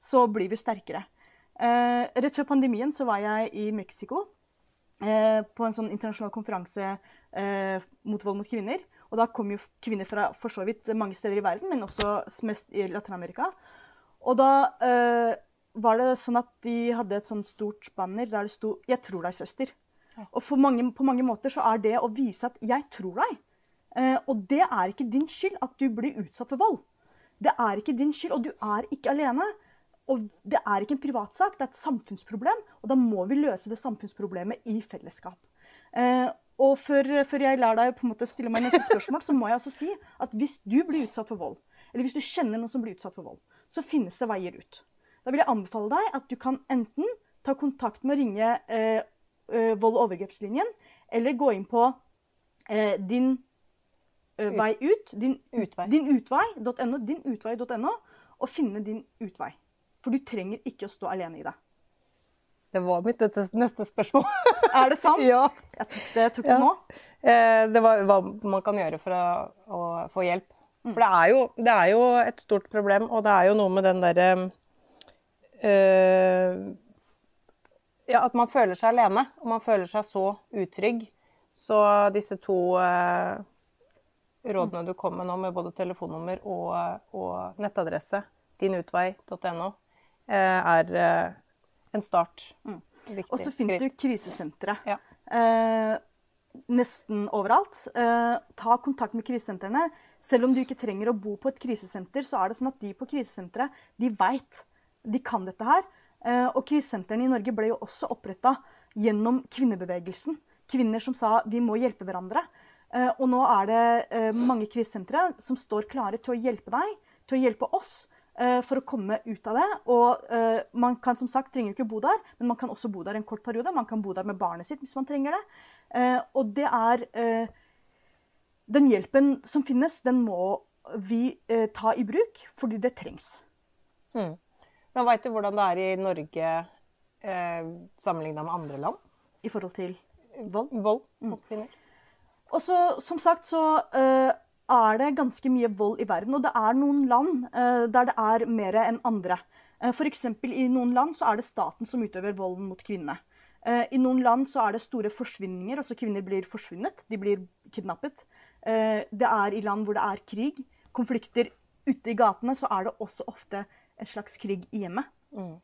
så blir vi sterkere. Eh, rett før pandemien så var jeg i Mexico eh, på en sånn internasjonal konferanse eh, mot vold mot kvinner. Og da kom jo kvinner fra for så vidt mange steder i verden, men også mest i Latin-Amerika. Og da eh, var det sånn at de hadde et sånt stort banner der det sto 'Jeg tror deg, søster'. Og for mange, på mange måter så er det å vise at 'jeg tror deg'. Eh, og det er ikke din skyld at du blir utsatt for vold. Det er ikke din skyld, og du er ikke alene. Og det er ikke en privatsak, det er et samfunnsproblem. Og da må vi løse det samfunnsproblemet i fellesskap. Eh, og før, før, jeg lar deg på en måte stille meg neste spørsmål, så må jeg også si at hvis du blir utsatt for vold, eller hvis du kjenner noen som blir utsatt for vold, så finnes det veier ut. Da vil jeg anbefale deg at du kan enten ta kontakt med å ringe eh, eh, vold- og overgrepslinjen, eller gå inn på eh, din eh, vei ut, din utvei.no, din utvei.no, utvei og finne din utvei. For du trenger ikke å stå alene i det. Det var mitt neste spørsmål. Er det sant? ja. Jeg tok det, jeg tok det Ja. nå. Eh, det var hva man kan gjøre for å, å få hjelp. For det er, jo, det er jo et stort problem, og det er jo noe med den derre eh, Ja, at man føler seg alene, og man føler seg så utrygg. Så disse to eh, rådene du kom med nå, med både telefonnummer og, og nettadresse, dinutvei.no, eh, er en start. Viktig Og så finnes det jo krisesentre. Ja. Eh, nesten overalt. Eh, ta kontakt med krisesentrene. Selv om du ikke trenger å bo på et krisesenter, så er det sånn at de på krisesenteret, de veit. De kan dette her. Eh, og krisesentrene i Norge ble jo også oppretta gjennom kvinnebevegelsen. Kvinner som sa vi må hjelpe hverandre. Eh, og nå er det eh, mange krisesentre som står klare til å hjelpe deg, til å hjelpe oss, for å komme ut av det. Og man kan som sagt trenger ikke bo der, men man kan også bo der en kort periode. Man kan bo der med barnet sitt hvis man trenger det. Og det er Den hjelpen som finnes, den må vi eh, ta i bruk, fordi det trengs. Mm. Men veit du hvordan det er i Norge eh, sammenligna med andre land? I forhold til vold. Vold mot kvinner? Og så, som sagt, så eh, er det ganske mye vold i verden. Og det er noen land eh, der det er mer enn andre. Eh, F.eks. i noen land så er det staten som utøver volden mot kvinnene. Eh, I noen land så er det store forsvinninger, altså kvinner blir forsvunnet. De blir kidnappet. Eh, det er i land hvor det er krig, konflikter ute i gatene, så er det også ofte en slags krig i hjemmet. Mm.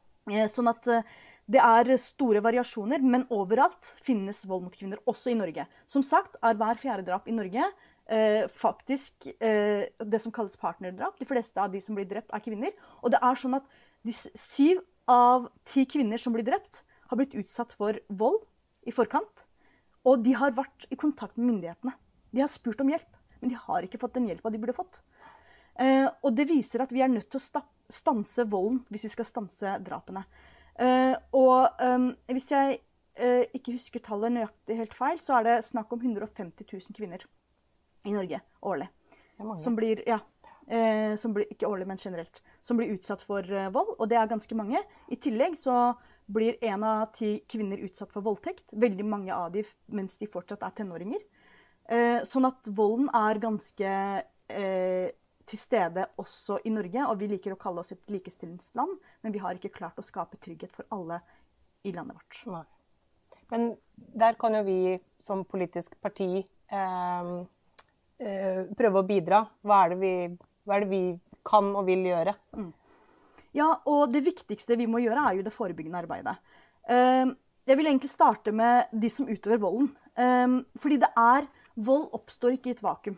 Sånn at eh, det er store variasjoner, men overalt finnes vold mot kvinner, også i Norge. Som sagt er hver fjerde drap i Norge eh, faktisk eh, det som kalles partnerdrap. De fleste av de som blir drept, er kvinner. Og det er sånn at de syv av ti kvinner som blir drept, har blitt utsatt for vold i forkant. Og de har vært i kontakt med myndighetene. De har spurt om hjelp, men de har ikke fått den hjelpa de burde fått. Eh, og det viser at vi er nødt til å stanse volden hvis vi skal stanse drapene. Eh, og eh, hvis jeg ikke husker tallet nøyaktig helt feil, så er det snakk om 150 000 kvinner i Norge årlig. Som blir, ja, eh, som blir, ikke årlig, men generelt, som blir utsatt for vold. Og det er ganske mange. I tillegg så blir én av ti kvinner utsatt for voldtekt. Veldig mange av de mens de fortsatt er tenåringer. Eh, sånn at volden er ganske eh, til stede også i Norge. Og vi liker å kalle oss et likestillingsland, men vi har ikke klart å skape trygghet for alle i landet vårt. Nei. Men der kan jo vi som politisk parti eh, eh, prøve å bidra. Hva er, det vi, hva er det vi kan og vil gjøre? Ja, og det viktigste vi må gjøre, er jo det forebyggende arbeidet. Eh, Jeg vil egentlig starte med de som utøver volden. Eh, Fordi det er Vold oppstår ikke i et vakuum.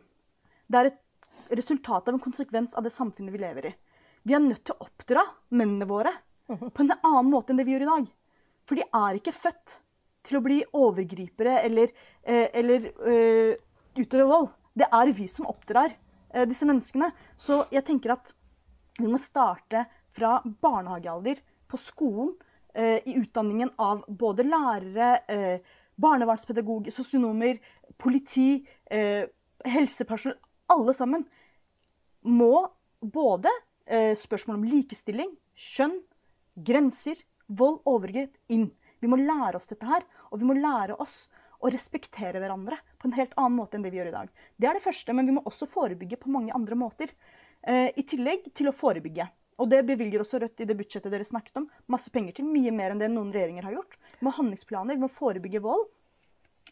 Det er et resultat av en konsekvens av det samfunnet vi lever i. Vi er nødt til å oppdra mennene våre på en annen måte enn det vi gjør i dag. For de er ikke født til å bli overgripere eller, eh, eller eh, utøve vold. Det er vi som oppdrar eh, disse menneskene. Så jeg tenker at vi må starte fra barnehagealder, på skolen, i utdanningen av både lærere, barnevernspedagoger, sosionomer, politi, eh, helsepersonell. Alle sammen må både eh, spørsmål om likestilling, kjønn, grenser, vold, overgrep inn. Vi må lære oss dette her, og vi må lære oss å respektere hverandre på en helt annen måte enn det vi gjør i dag. Det er det første, men vi må også forebygge på mange andre måter. Eh, I tillegg til å forebygge. Og det bevilger også Rødt i det budsjettet dere snakket om. Masse penger til, mye mer enn det noen regjeringer har gjort. Vi må ha handlingsplaner, vi må forebygge vold.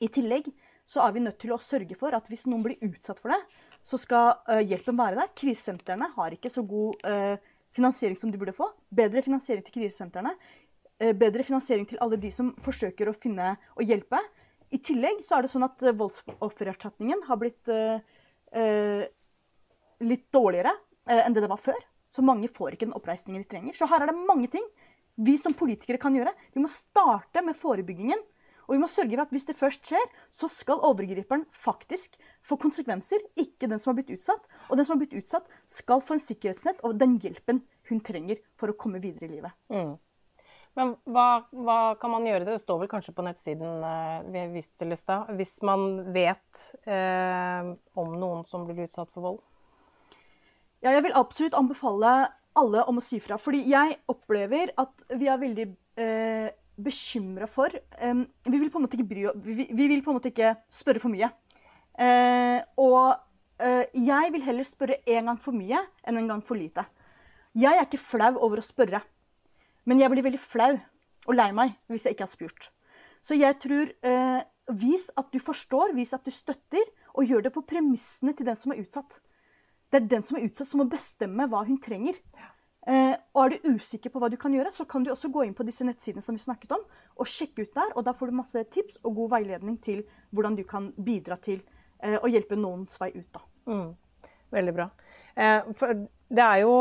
I tillegg så er vi nødt til å sørge for at hvis noen blir utsatt for det, så skal uh, hjelpen være der. Krisesentrene har ikke så god uh, finansiering som de burde få. Bedre finansiering til krisesentrene. Uh, bedre finansiering til alle de som forsøker å finne og hjelpe. I tillegg så er det sånn at voldsoffererstatningen har blitt litt dårligere enn det det var før. Så mange får ikke den oppreisningen de trenger. Så her er det mange ting vi som politikere kan gjøre. Vi må starte med forebyggingen. Og vi må sørge for at hvis det først skjer, så skal overgriperen faktisk få konsekvenser, ikke den som har blitt utsatt. Og den som har blitt utsatt, skal få en sikkerhetsnett og den hjelpen hun trenger for å komme videre i livet. Mm. Men hva, hva, kan man gjøre? Det står vel kanskje på nettsiden eh, vi viste. Hvis man vet eh, om noen som blir utsatt for vold? Ja, jeg vil absolutt anbefale alle om å si fra. Fordi jeg opplever at vi er veldig eh, bekymra for eh, vi, vil bry, vi, vi, vil på en måte ikke spørre for mye. Eh, og eh, jeg vil heller spørre én gang for mye enn en gang for lite. Jeg er ikke flau over å spørre. Men jeg blir veldig flau og lei meg hvis jeg ikke har spurt. Så jeg tror eh, Vis at du forstår, vis at du støtter, og gjør det på premissene til den som er utsatt. Det er den som er utsatt, som må bestemme hva hun trenger. Eh, og er du usikker på hva du kan gjøre, så kan du også gå inn på disse nettsidene som vi snakket om, og sjekke ut der. Og da får du masse tips og god veiledning til hvordan du kan bidra til eh, å hjelpe noens vei ut. da. Mm. Veldig bra. Eh, for det er jo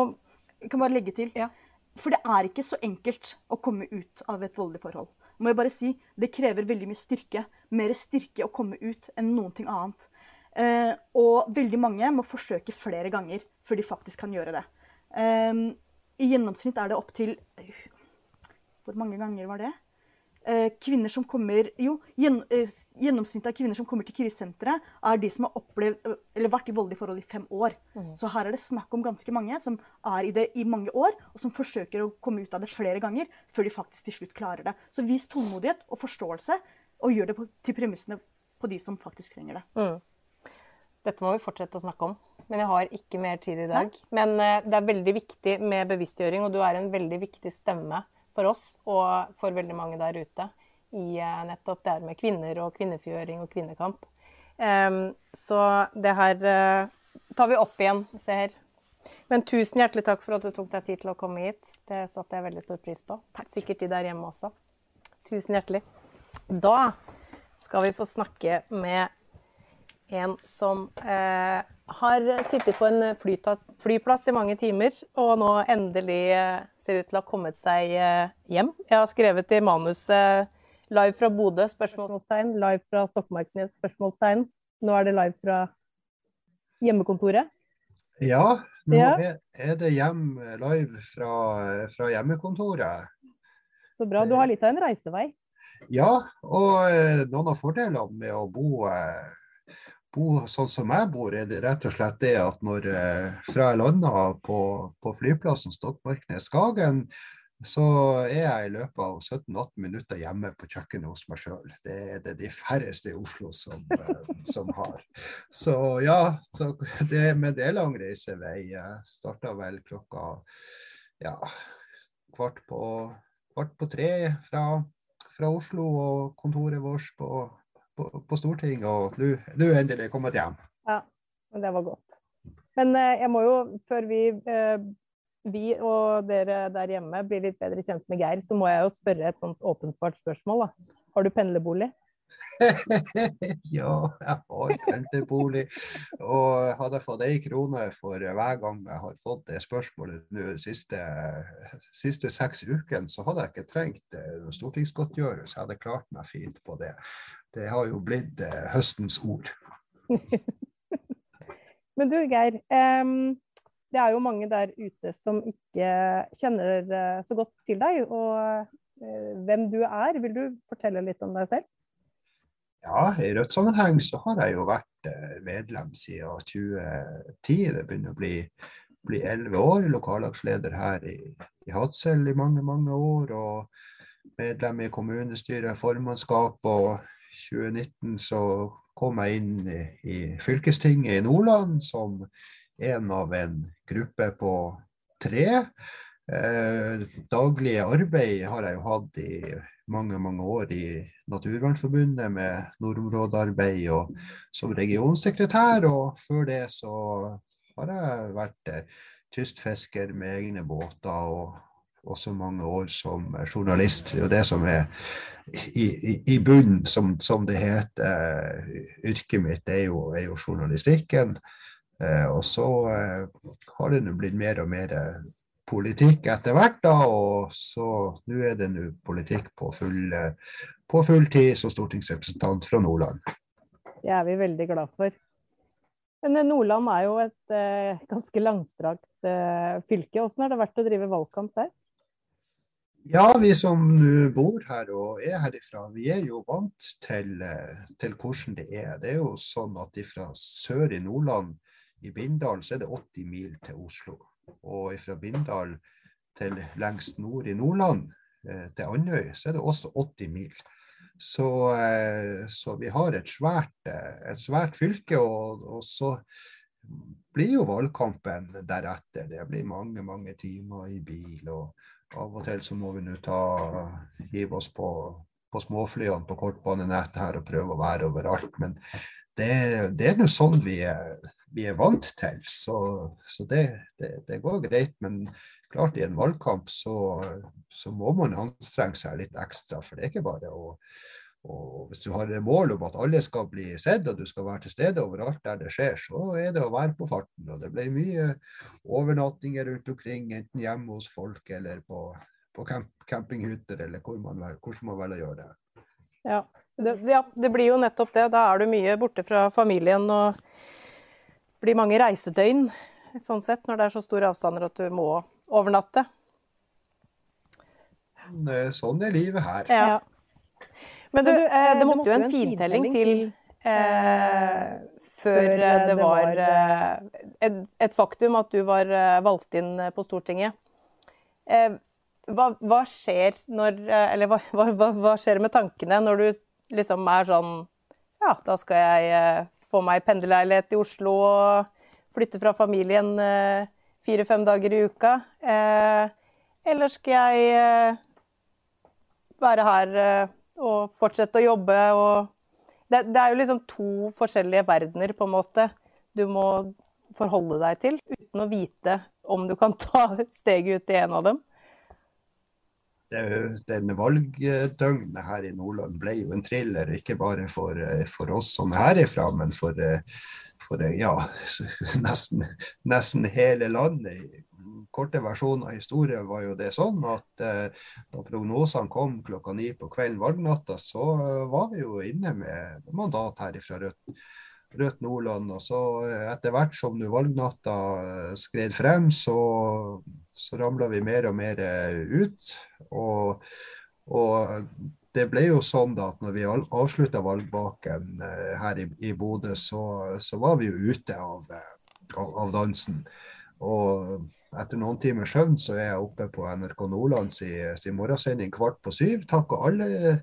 Jeg kan bare legge til. Ja. For det er ikke så enkelt å komme ut av et voldelig forhold. Må jeg bare si, Det krever veldig mye styrke. Mer styrke å komme ut enn noen ting annet. Eh, og veldig mange må forsøke flere ganger før de faktisk kan gjøre det. Eh, I gjennomsnitt er det opptil Hvor mange ganger var det? Eh, kvinner som kommer, jo, eh, Gjennomsnittet av kvinner som kommer til krisesenteret, er de som har opplevd, eller vært i voldelige forhold i fem år. Mm. Så her er det snakk om ganske mange som er i det i mange år, og som forsøker å komme ut av det flere ganger før de faktisk til slutt klarer det. Så vis tålmodighet og forståelse, og gjør det på, til premissene på de som faktisk trenger det. Mm. Dette må vi fortsette å snakke om, men jeg har ikke mer tid i dag. Nei? Men uh, det er veldig viktig med bevisstgjøring, og du er en veldig viktig stemme for oss og for veldig mange der ute i uh, nettopp det her med kvinner og kvinnefrigjøring og kvinnekamp. Um, så det her uh, tar vi opp igjen. Se her. Men tusen hjertelig takk for at du tok deg tid til å komme hit. Det satte jeg veldig stor pris på. Takk. Sikkert de der hjemme også. Tusen hjertelig. Da skal vi få snakke med en som eh, har sittet på en flyplass i mange timer, og nå endelig eh, ser ut til å ha kommet seg eh, hjem. Jeg har skrevet i manuset live fra Bodø, spørsmålstegn. Live fra Stokmarknes, spørsmålstegn. Nå er det live fra hjemmekontoret. Ja, nå ja. er det hjem live fra, fra hjemmekontoret. Så bra. Du har litt av en reisevei. Ja, og noen av fordelene med å bo bo sånn som jeg bor, er det rett og slett det at når eh, fra jeg landa på, på, flyplassen Stokmarknes-Skagen, så er jeg i løpet av 17-18 minutter hjemme på kjøkkenet hos meg sjøl. Det er det de færreste i Oslo som, eh, som har. Så ja, så det, men det er lang reisevei. Starta vel klokka ja, kvart på, kvart på tre fra, fra Oslo og kontoret vårt på på, på Stortinget, og du endelig kommet hjem. Ja, det var godt. Men eh, jeg må jo, før vi, eh, vi og dere der hjemme blir litt bedre kjent med Geir, så må jeg jo spørre et sånt åpenbart spørsmål. da. Har du pendlerbolig? ja, jeg har pendlerbolig. Og hadde jeg fått ei krone for hver gang jeg har fått det spørsmålet de siste, siste seks ukene, så hadde jeg ikke trengt eh, stortingsgodtgjørelse. Jeg hadde klart meg fint på det. Det har jo blitt eh, høstens ord. Men du Geir, um, det er jo mange der ute som ikke kjenner eh, så godt til deg og uh, hvem du er. Vil du fortelle litt om deg selv? Ja, i Rødt-sammenheng så har jeg jo vært medlem siden 2010. Det begynner å bli elleve år. Lokallagsleder her i, i Hadsel i mange, mange år. Og medlem i kommunestyret, formannskap og 2019 så kom jeg inn i, i fylkestinget i Nordland som en av en gruppe på tre. Eh, daglige arbeid har jeg jo hatt i mange mange år i Naturvernforbundet med nordområdearbeid og som regionsekretær. Og før det så har jeg vært eh, kystfisker med egne båter og også mange år som journalist. Det er jo det som er i, i, i bunnen, som, som, det heter. Yrket mitt er jo, er jo journalistikken. Eh, og så eh, har det blitt mer og mer eh, politikk etter hvert, da, og så nå er det nå politikk på full, på full tid som stortingsrepresentant fra Nordland. Det er vi veldig glad for. Men eh, Nordland er jo et eh, ganske langstrakt eh, fylke. Hvordan har det vært å drive valgkamp der? Ja, vi som nå bor her og er herifra, vi er jo vant til, eh, til hvordan det er. Det er jo sånn at fra sør i Nordland, i Bindal, så er det 80 mil til Oslo. Og fra Bindal til lengst nord i Nordland, eh, til Andøy, så er det også 80 mil. Så, eh, så vi har et svært, eh, et svært fylke, og, og, så blir jo valgkampen deretter. Det blir mange, mange timer i bil. og av og til så må vi nå ta hive oss på, på småflyene på kortbanenettet her og prøve å være overalt. Men det, det er nå sånn vi er, vi er, vant til. Så, så det, det, det, går greit. Men klart i en valgkamp så, så, må man anstrenge seg litt ekstra. For det er ikke bare å og Hvis du har mål om at alle skal bli sett og du skal være til stede overalt der det skjer, så er det å være på farten. og Det ble mye overnattinger rundt omkring, enten hjemme hos folk eller på, på camp, campinghytter, eller hvor man, hvordan man velger å gjøre det. Ja det, ja, det blir jo nettopp det. Da er du mye borte fra familien og blir mange reisedøgn sånn sett, når det er så store avstander at du må overnatte. Sånn er livet her. Ja. Men du, eh, det måtte jo en fintelling til eh, før det var eh, et, et, faktum at du var eh, valgt inn på Stortinget. Eh, hva, hva, skjer når Eller hva, hva, hva, skjer med tankene når du liksom er sånn Ja, da skal jeg få meg pendlerleilighet i Oslo og flytte fra familien fire-fem dager i uka. eller skal jeg være her og fortsette å jobbe. Det, det, er jo liksom to forskjellige verdener, på en måte, du må forholde deg til, uten å vite om du kan ta steget ut i en av dem. Den valgdøgnet her i Nordland ble jo en thriller, ikke bare for, for oss som er herifra, men for, for ja, nesten, nesten hele landet korte versjonen av historien var jo det sånn at eh, da prognosene kom klokka ni på kvelden valgnatta, så eh, var vi jo inne med mandat her fra Rødt, Rødt Nordland. Og så eh, etter hvert som valgnatta eh, skred frem, så, så ramla vi mer og mer ut. Og, og det ble jo sånn da at når vi avslutta valgbaken her i, i Bodø, så, så, var vi jo ute av, av, av dansen. Og etter noen timers søvn så er jeg oppe på NRK Nordland sin, sin morgensending kvart på syv. Takk og alle,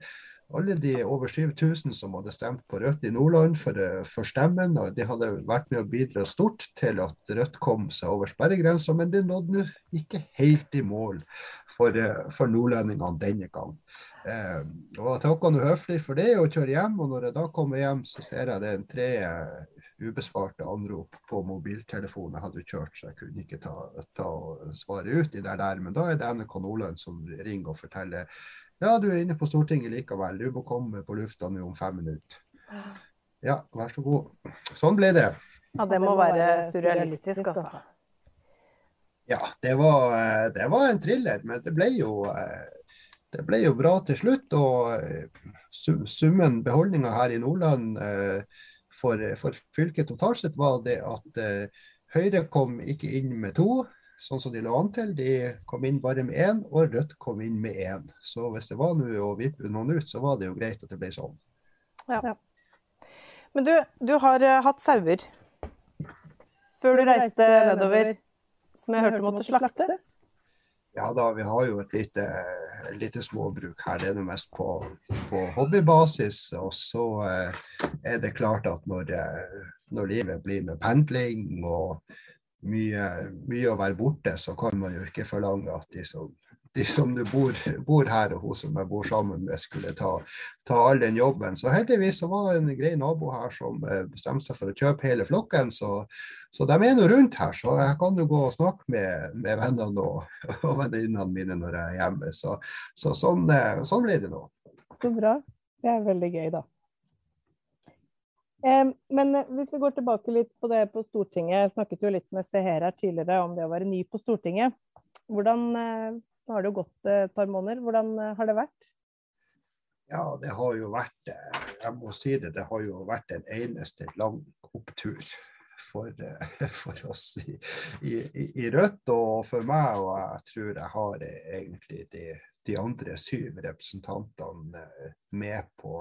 alle de over 7000 som hadde stemt på Rødt i Nordland for, for stemmen. og De hadde vært med å bidra stort til at Rødt kom seg over sperregrensa, men det nådde nå ikke helt i mål for, for nordlendingene denne gang. Eh, og jeg takker nå høflig for det og kjører hjem. og Når jeg da kommer hjem, så ser jeg det er tre ubesvarte anrop på mobiltelefonen jeg hadde kjørt, så jeg kunne ikke ta, ta svare ut i det der. Men da er det NRK Nordland som ringer og forteller ja, du er inne på Stortinget likevel, du må komme på lufta nå om fem minutter. Ja, vær så god. Sånn ble det. Ja, det må være surrealistisk, altså. Ja, det var, det var en thriller, men det ble jo det ble jo bra til slutt. Og summen, beholdninga her i Nordland, for, for, fylket totalt sett var det at Høyre kom ikke inn med to, sånn som de lå an til. De kom inn bare med én, og Rødt kom inn med én. Så hvis det var noe å vippe noen ut, så var det jo greit at det ble sånn. Ja. Men du, du har uh, hatt sauer før du reiste nedover, som jeg hørte måtte slakte? Ja da, vi har jo et lite, lite småbruk her. Det er det mest på, på hobbybasis. Og så eh, er det klart at når, eh, når, livet blir med pendling og mye, mye, å være borte, så kan man jo ikke forlange at de som de som du bor, bor, her, og hun som jeg bor sammen med, skulle ta, ta all den jobben. Så heldigvis så var det en grei nabo her som eh, bestemte seg for å kjøpe hele flokken. Så, så de er nå rundt her, så jeg kan jo gå og snakke med, med vennene og, og venninnene mine når jeg er hjemme. Så, så sånn, eh, sånn blir det nå. Så bra. Det er veldig gøy, da. Men hvis vi går tilbake litt på det på Stortinget. Jeg snakket jo litt med Seher her tidligere om det å være ny på Stortinget. Hvordan, nå har det jo gått et par måneder. Hvordan har det vært? Ja, det har jo vært Jeg må si det, det har jo vært en eneste lang opptur for, for oss i, i, i, Rødt og for meg. Og jeg tror jeg har egentlig de, de andre syv representantene med på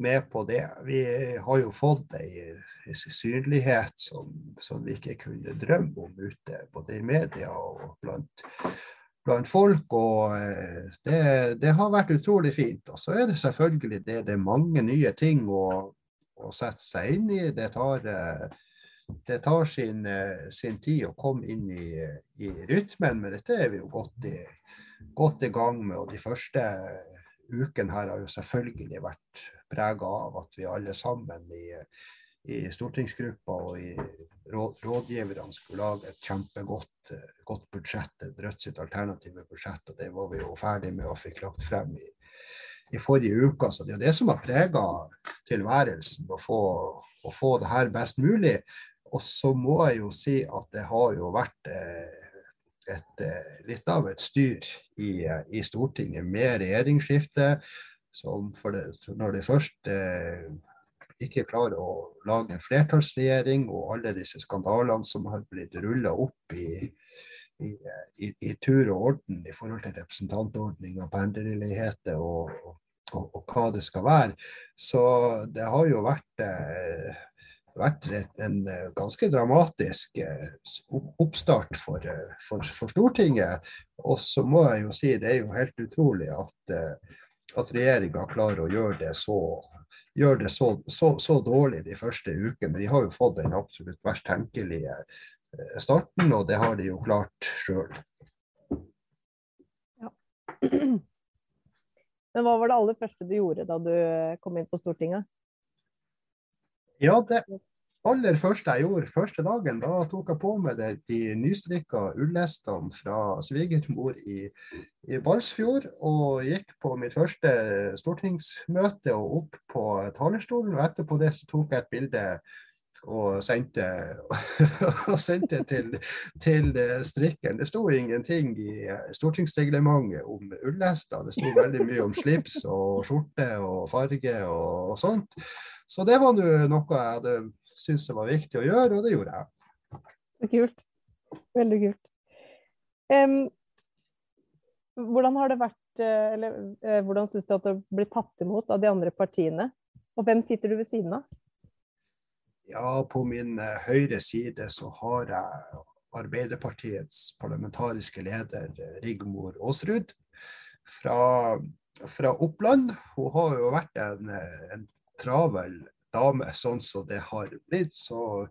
med på det. Vi har jo fått ei, synlighet som, som, vi ikke kunne drømme om ute, både i media og blant, blant folk. og eh, det, det, har vært utrolig fint. Og så er det selvfølgelig det, det er mange nye ting å, å sette seg inn i. Det tar, eh, det tar sin, eh, sin, tid å komme inn i, i rytmen, men dette er vi jo godt i, godt i gang med. og De første ukene her har jo selvfølgelig vært prega av at vi alle sammen i, i stortingsgruppa og i råd, rådgiverne skulle lage et kjempegodt godt budsjett, et Rødt sitt alternative budsjett. og Det var vi jo ferdig med og fikk lagt frem i, i forrige uke. Så det er det som har prega tilværelsen, å få, å få det her best mulig. Og så må jeg jo si at det har jo vært eh, et, eh, litt av et styr i, i Stortinget med regjeringsskifte som det, når de først eh, ikke klarer å lage en flertallsregjering, og alle disse skandalene som har blitt rulla opp i, i, i, i, tur og orden i forhold til representantordning og pendlerleiligheter og, og, og, og, hva det skal være. Så det har jo vært, eh, vært en ganske dramatisk eh, oppstart for, eh, for, for, Stortinget. Og så må jeg jo si det er jo helt utrolig at eh, at regjeringa klarer å gjøre det så, gjør det så, så, så, dårlig de første ukene. De har jo fått den absolutt verst tenkelige eh, starten, og det har de jo klart sjøl. Ja. Men hva var det aller første du gjorde da du kom inn på Stortinget? Ja, det, aller første jeg gjorde første dagen, da tok jeg på meg det, de nystrikka ullestene fra svigermor i, i Balsfjord. Og gikk på mitt første stortingsmøte og opp på talerstolen. Og etterpå det så tok jeg et bilde og sendte, og sendte til, til strikkeren. Det sto ingenting i stortingsreglementet om ullester. Det sto veldig mye om slips og skjorte og farge og, og sånt. Så det var noe jeg hadde syntes det var viktig å gjøre, og det gjorde jeg. Så kult. Veldig kult. Um, hvordan har det vært, eh, eller uh, hvordan syns du at det blir tatt imot av de andre partiene? Og hvem sitter du ved siden av? Ja, på min uh, høyre side så har jeg Arbeiderpartiets parlamentariske leder Rigmor Aasrud fra, fra Oppland. Hun har jo vært en, en travel dame, sånn som det har blitt. Så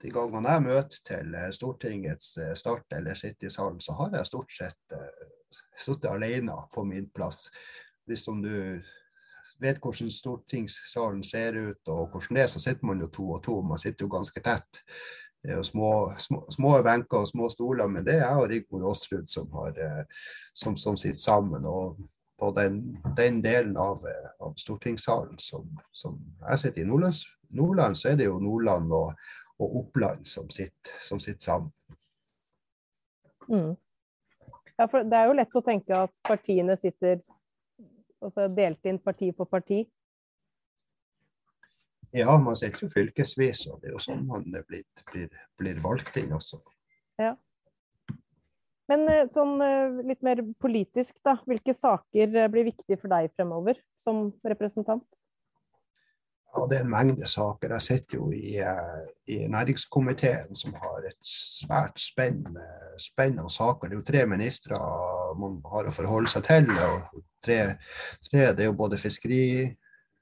de gangene jeg møter til eh, Stortingets eh, start eller sitter i salen, så har jeg stort sett uh, sittet alene på min plass. Hvis om du vet hvordan stortingssalen ser ut og hvordan det er, så sitter man jo to og to. Man sitter jo ganske tett. Det er jo små, små, små benker og små stoler, men det er jeg og Rigmor Aasrud som, har, som, som sitter sammen. og på den, den delen av, av, stortingssalen som, som, jeg sitter i Nordland, Nordland, så er det jo Nordland og, og Oppland som sitter, som sitter sammen. Mm. Ja, for det er jo lett å tenke at partiene sitter altså delt inn parti for parti. Ja, man sitter jo fylkesvis, og det er jo sånn man blir, blir, blir valgt inn også. Ja. Men eh, sånn eh, litt mer politisk, da. Hvilke saker eh, blir viktige for deg fremover som representant? Ja, Det er en mengde saker. Jeg sitter jo i, i næringskomiteen, som har et svært spennende spenn av saker. Det er jo tre ministre man har å forholde seg til. og tre, tre Det er jo både fiskeri,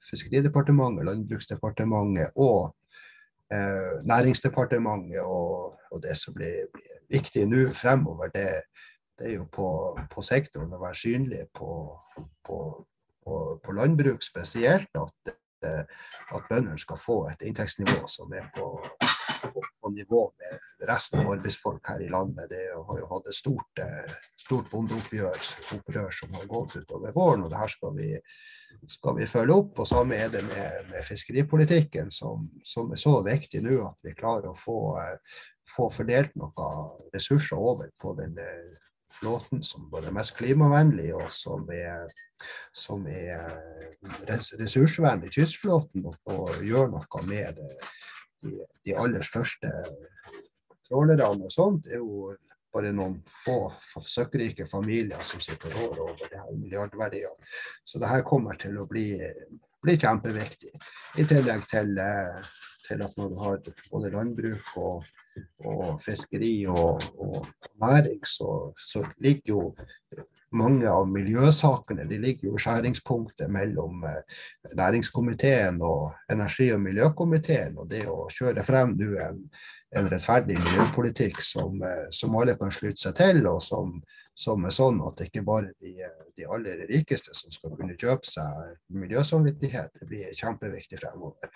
Fiskeridepartementet, Landbruksdepartementet og eh, Næringsdepartementet. Og, og, det som blir, blir viktig nå fremover, det, det, er jo på, på, sektoren å være synlig på, på, på landbruk spesielt. At, eh, at bøndene skal få et inntektsnivå som er på, nivå med resten av arbeidsfolk her i landet. Det har jo hatt et stort, eh, stort bondeopprør opprør som har gått utover våren. og det her skal vi skal vi følge opp. Og samme er det med, med fiskeripolitikken, som, som, er så viktig nå at vi klarer å få, få fordelt noen ressurser over på den flåten som både er mest klimavennlig og som er, som er ressursvennlig, kystflåten, og, og gjør noe med de, de, aller største trålerne og sånt. er jo bare noen få søkkrike familier som sitter og rår over det her milliardverdiene. Så det her kommer til å bli, bli kjempeviktig. I tillegg til, til, at du har både landbruk og, og fiskeri og, og næring, så, så, ligger jo mange av miljøsakene de ligger jo i skjæringspunktet mellom eh, næringskomiteen og energi- og miljøkomiteen. Og det å kjøre frem nå en en rettferdig miljøpolitikk som, eh, som, alle kan slutte seg til, og som, som er sånn at det ikke bare de, de aller rikeste som skal kunne kjøpe seg miljøsamvittighet. Det blir kjempeviktig fremover.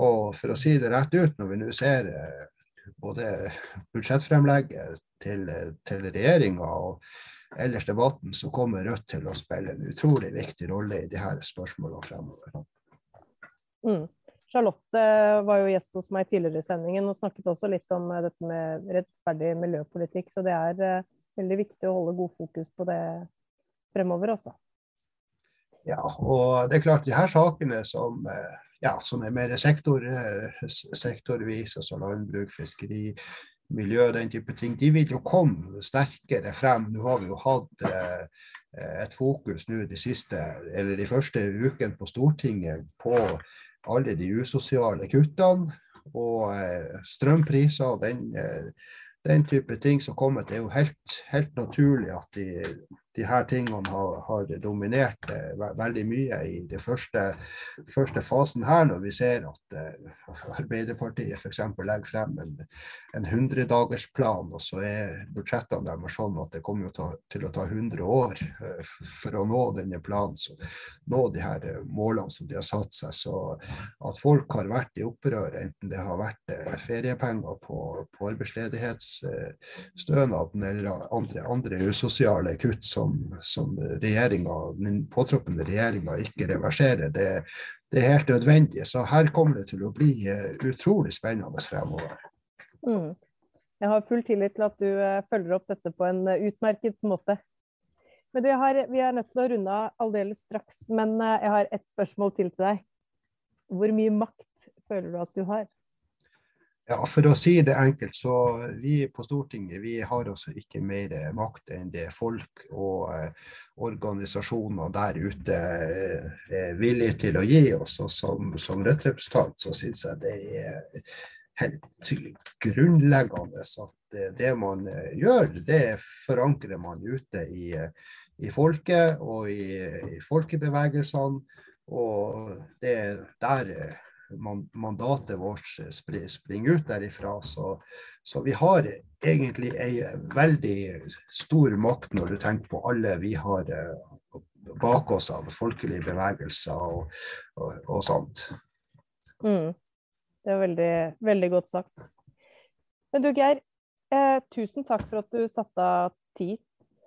Og for å si det rett ut, når vi nå ser eh, både budsjettfremlegget til, til regjeringa og ellers debatten, så kommer Rødt til å spille en utrolig viktig rolle i de her spørsmålene fremover. Mm. Charlotte var jo gjest hos meg tidligere i sendingen og snakket også litt om eh, dette med rettferdig miljøpolitikk. Så det er veldig viktig å holde god fokus på det fremover også. Ja, og det er klart de her sakene som, uh, ja, som er mer sektor, uh, sektorvis, altså landbruk, fiskeri, miljø, den type ting, de vil jo komme sterkere frem. Nå har vi jo hatt et fokus nå de siste, eller de første ukene på Stortinget på alle de usosiale kuttene og eh, strømpriser og den, eh, den, type ting som kommer. Det er jo helt, helt naturlig at de, de her tingene har, har dominert eh, veldig mye i den første, første, fasen her, når vi ser at eh, Arbeiderpartiet f.eks. legger frem en, en 100-dagersplan, og så er budsjettene deres sånn at det kommer ta, til å ta 100 år eh, for å nå denne planen, så nå de her målene som de har satt seg. Så at folk har vært i opprør, enten det har vært feriepenger på, på arbeidsledighetsstønaden eller andre, andre usosiale kutt, som, som den påtroppende regjeringa ikke reverserer. Det, det, er helt nødvendig. Så her kommer det til å bli eh, utrolig spennende fremover. Mm. Jeg har full tillit til at du uh, følger opp dette på en uh, utmerket måte. Men du, har, Vi er nødt til å runde av aldeles straks, men jeg har ett spørsmål til til deg. Hvor mye makt føler du at du har? Ja, For å si det enkelt, så vi på Stortinget vi har altså ikke mer makt enn det folk og eh, organisasjoner der ute eh, er villige til å gi oss. Og som, som Rødt-representant så syns jeg det er helt grunnleggende at det, man eh, gjør, det forankrer man ute i, i folket og i, i folkebevegelsene. Og det er der mandatet vårt springer ut derifra. Så, så, vi har egentlig ei veldig stor makt når du tenker på alle vi har eh, bak oss av folkelige bevegelser og, og, og sånt. Mm. Det er veldig, veldig godt sagt. Men du Geir, eh, tusen takk for at du satte av tid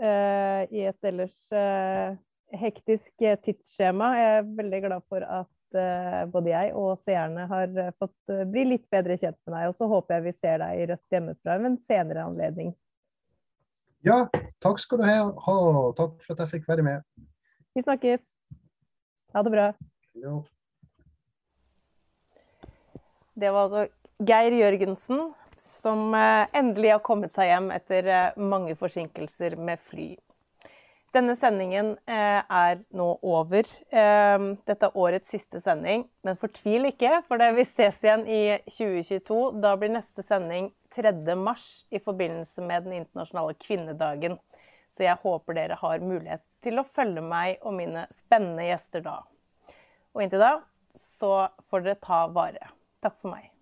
eh, i et ellers eh, hektisk eh, tidsskjema. Jeg er veldig glad for at Eh, både jeg og seerne har eh, fått eh, bli litt bedre kjent med deg. Og så håper jeg vi ser deg i Rødt hjemmefra ved en senere anledning. Ja, takk skal du ha, og takk for at jeg fikk være med. Vi snakkes. Ha det bra. Ja. Det var altså Geir Jørgensen, som endelig har kommet seg hjem etter mange forsinkelser med fly. Denne sendingen eh, er nå over. Eh, dette er årets siste sending, men fortvil ikke, for det vi ses igjen i 2022. Da blir neste sending 3. mars i forbindelse med den internasjonale kvinnedagen. Så jeg håper dere har mulighet til å følge meg og mine spennende gjester da. Og inntil da så får dere ta vare. Takk for meg.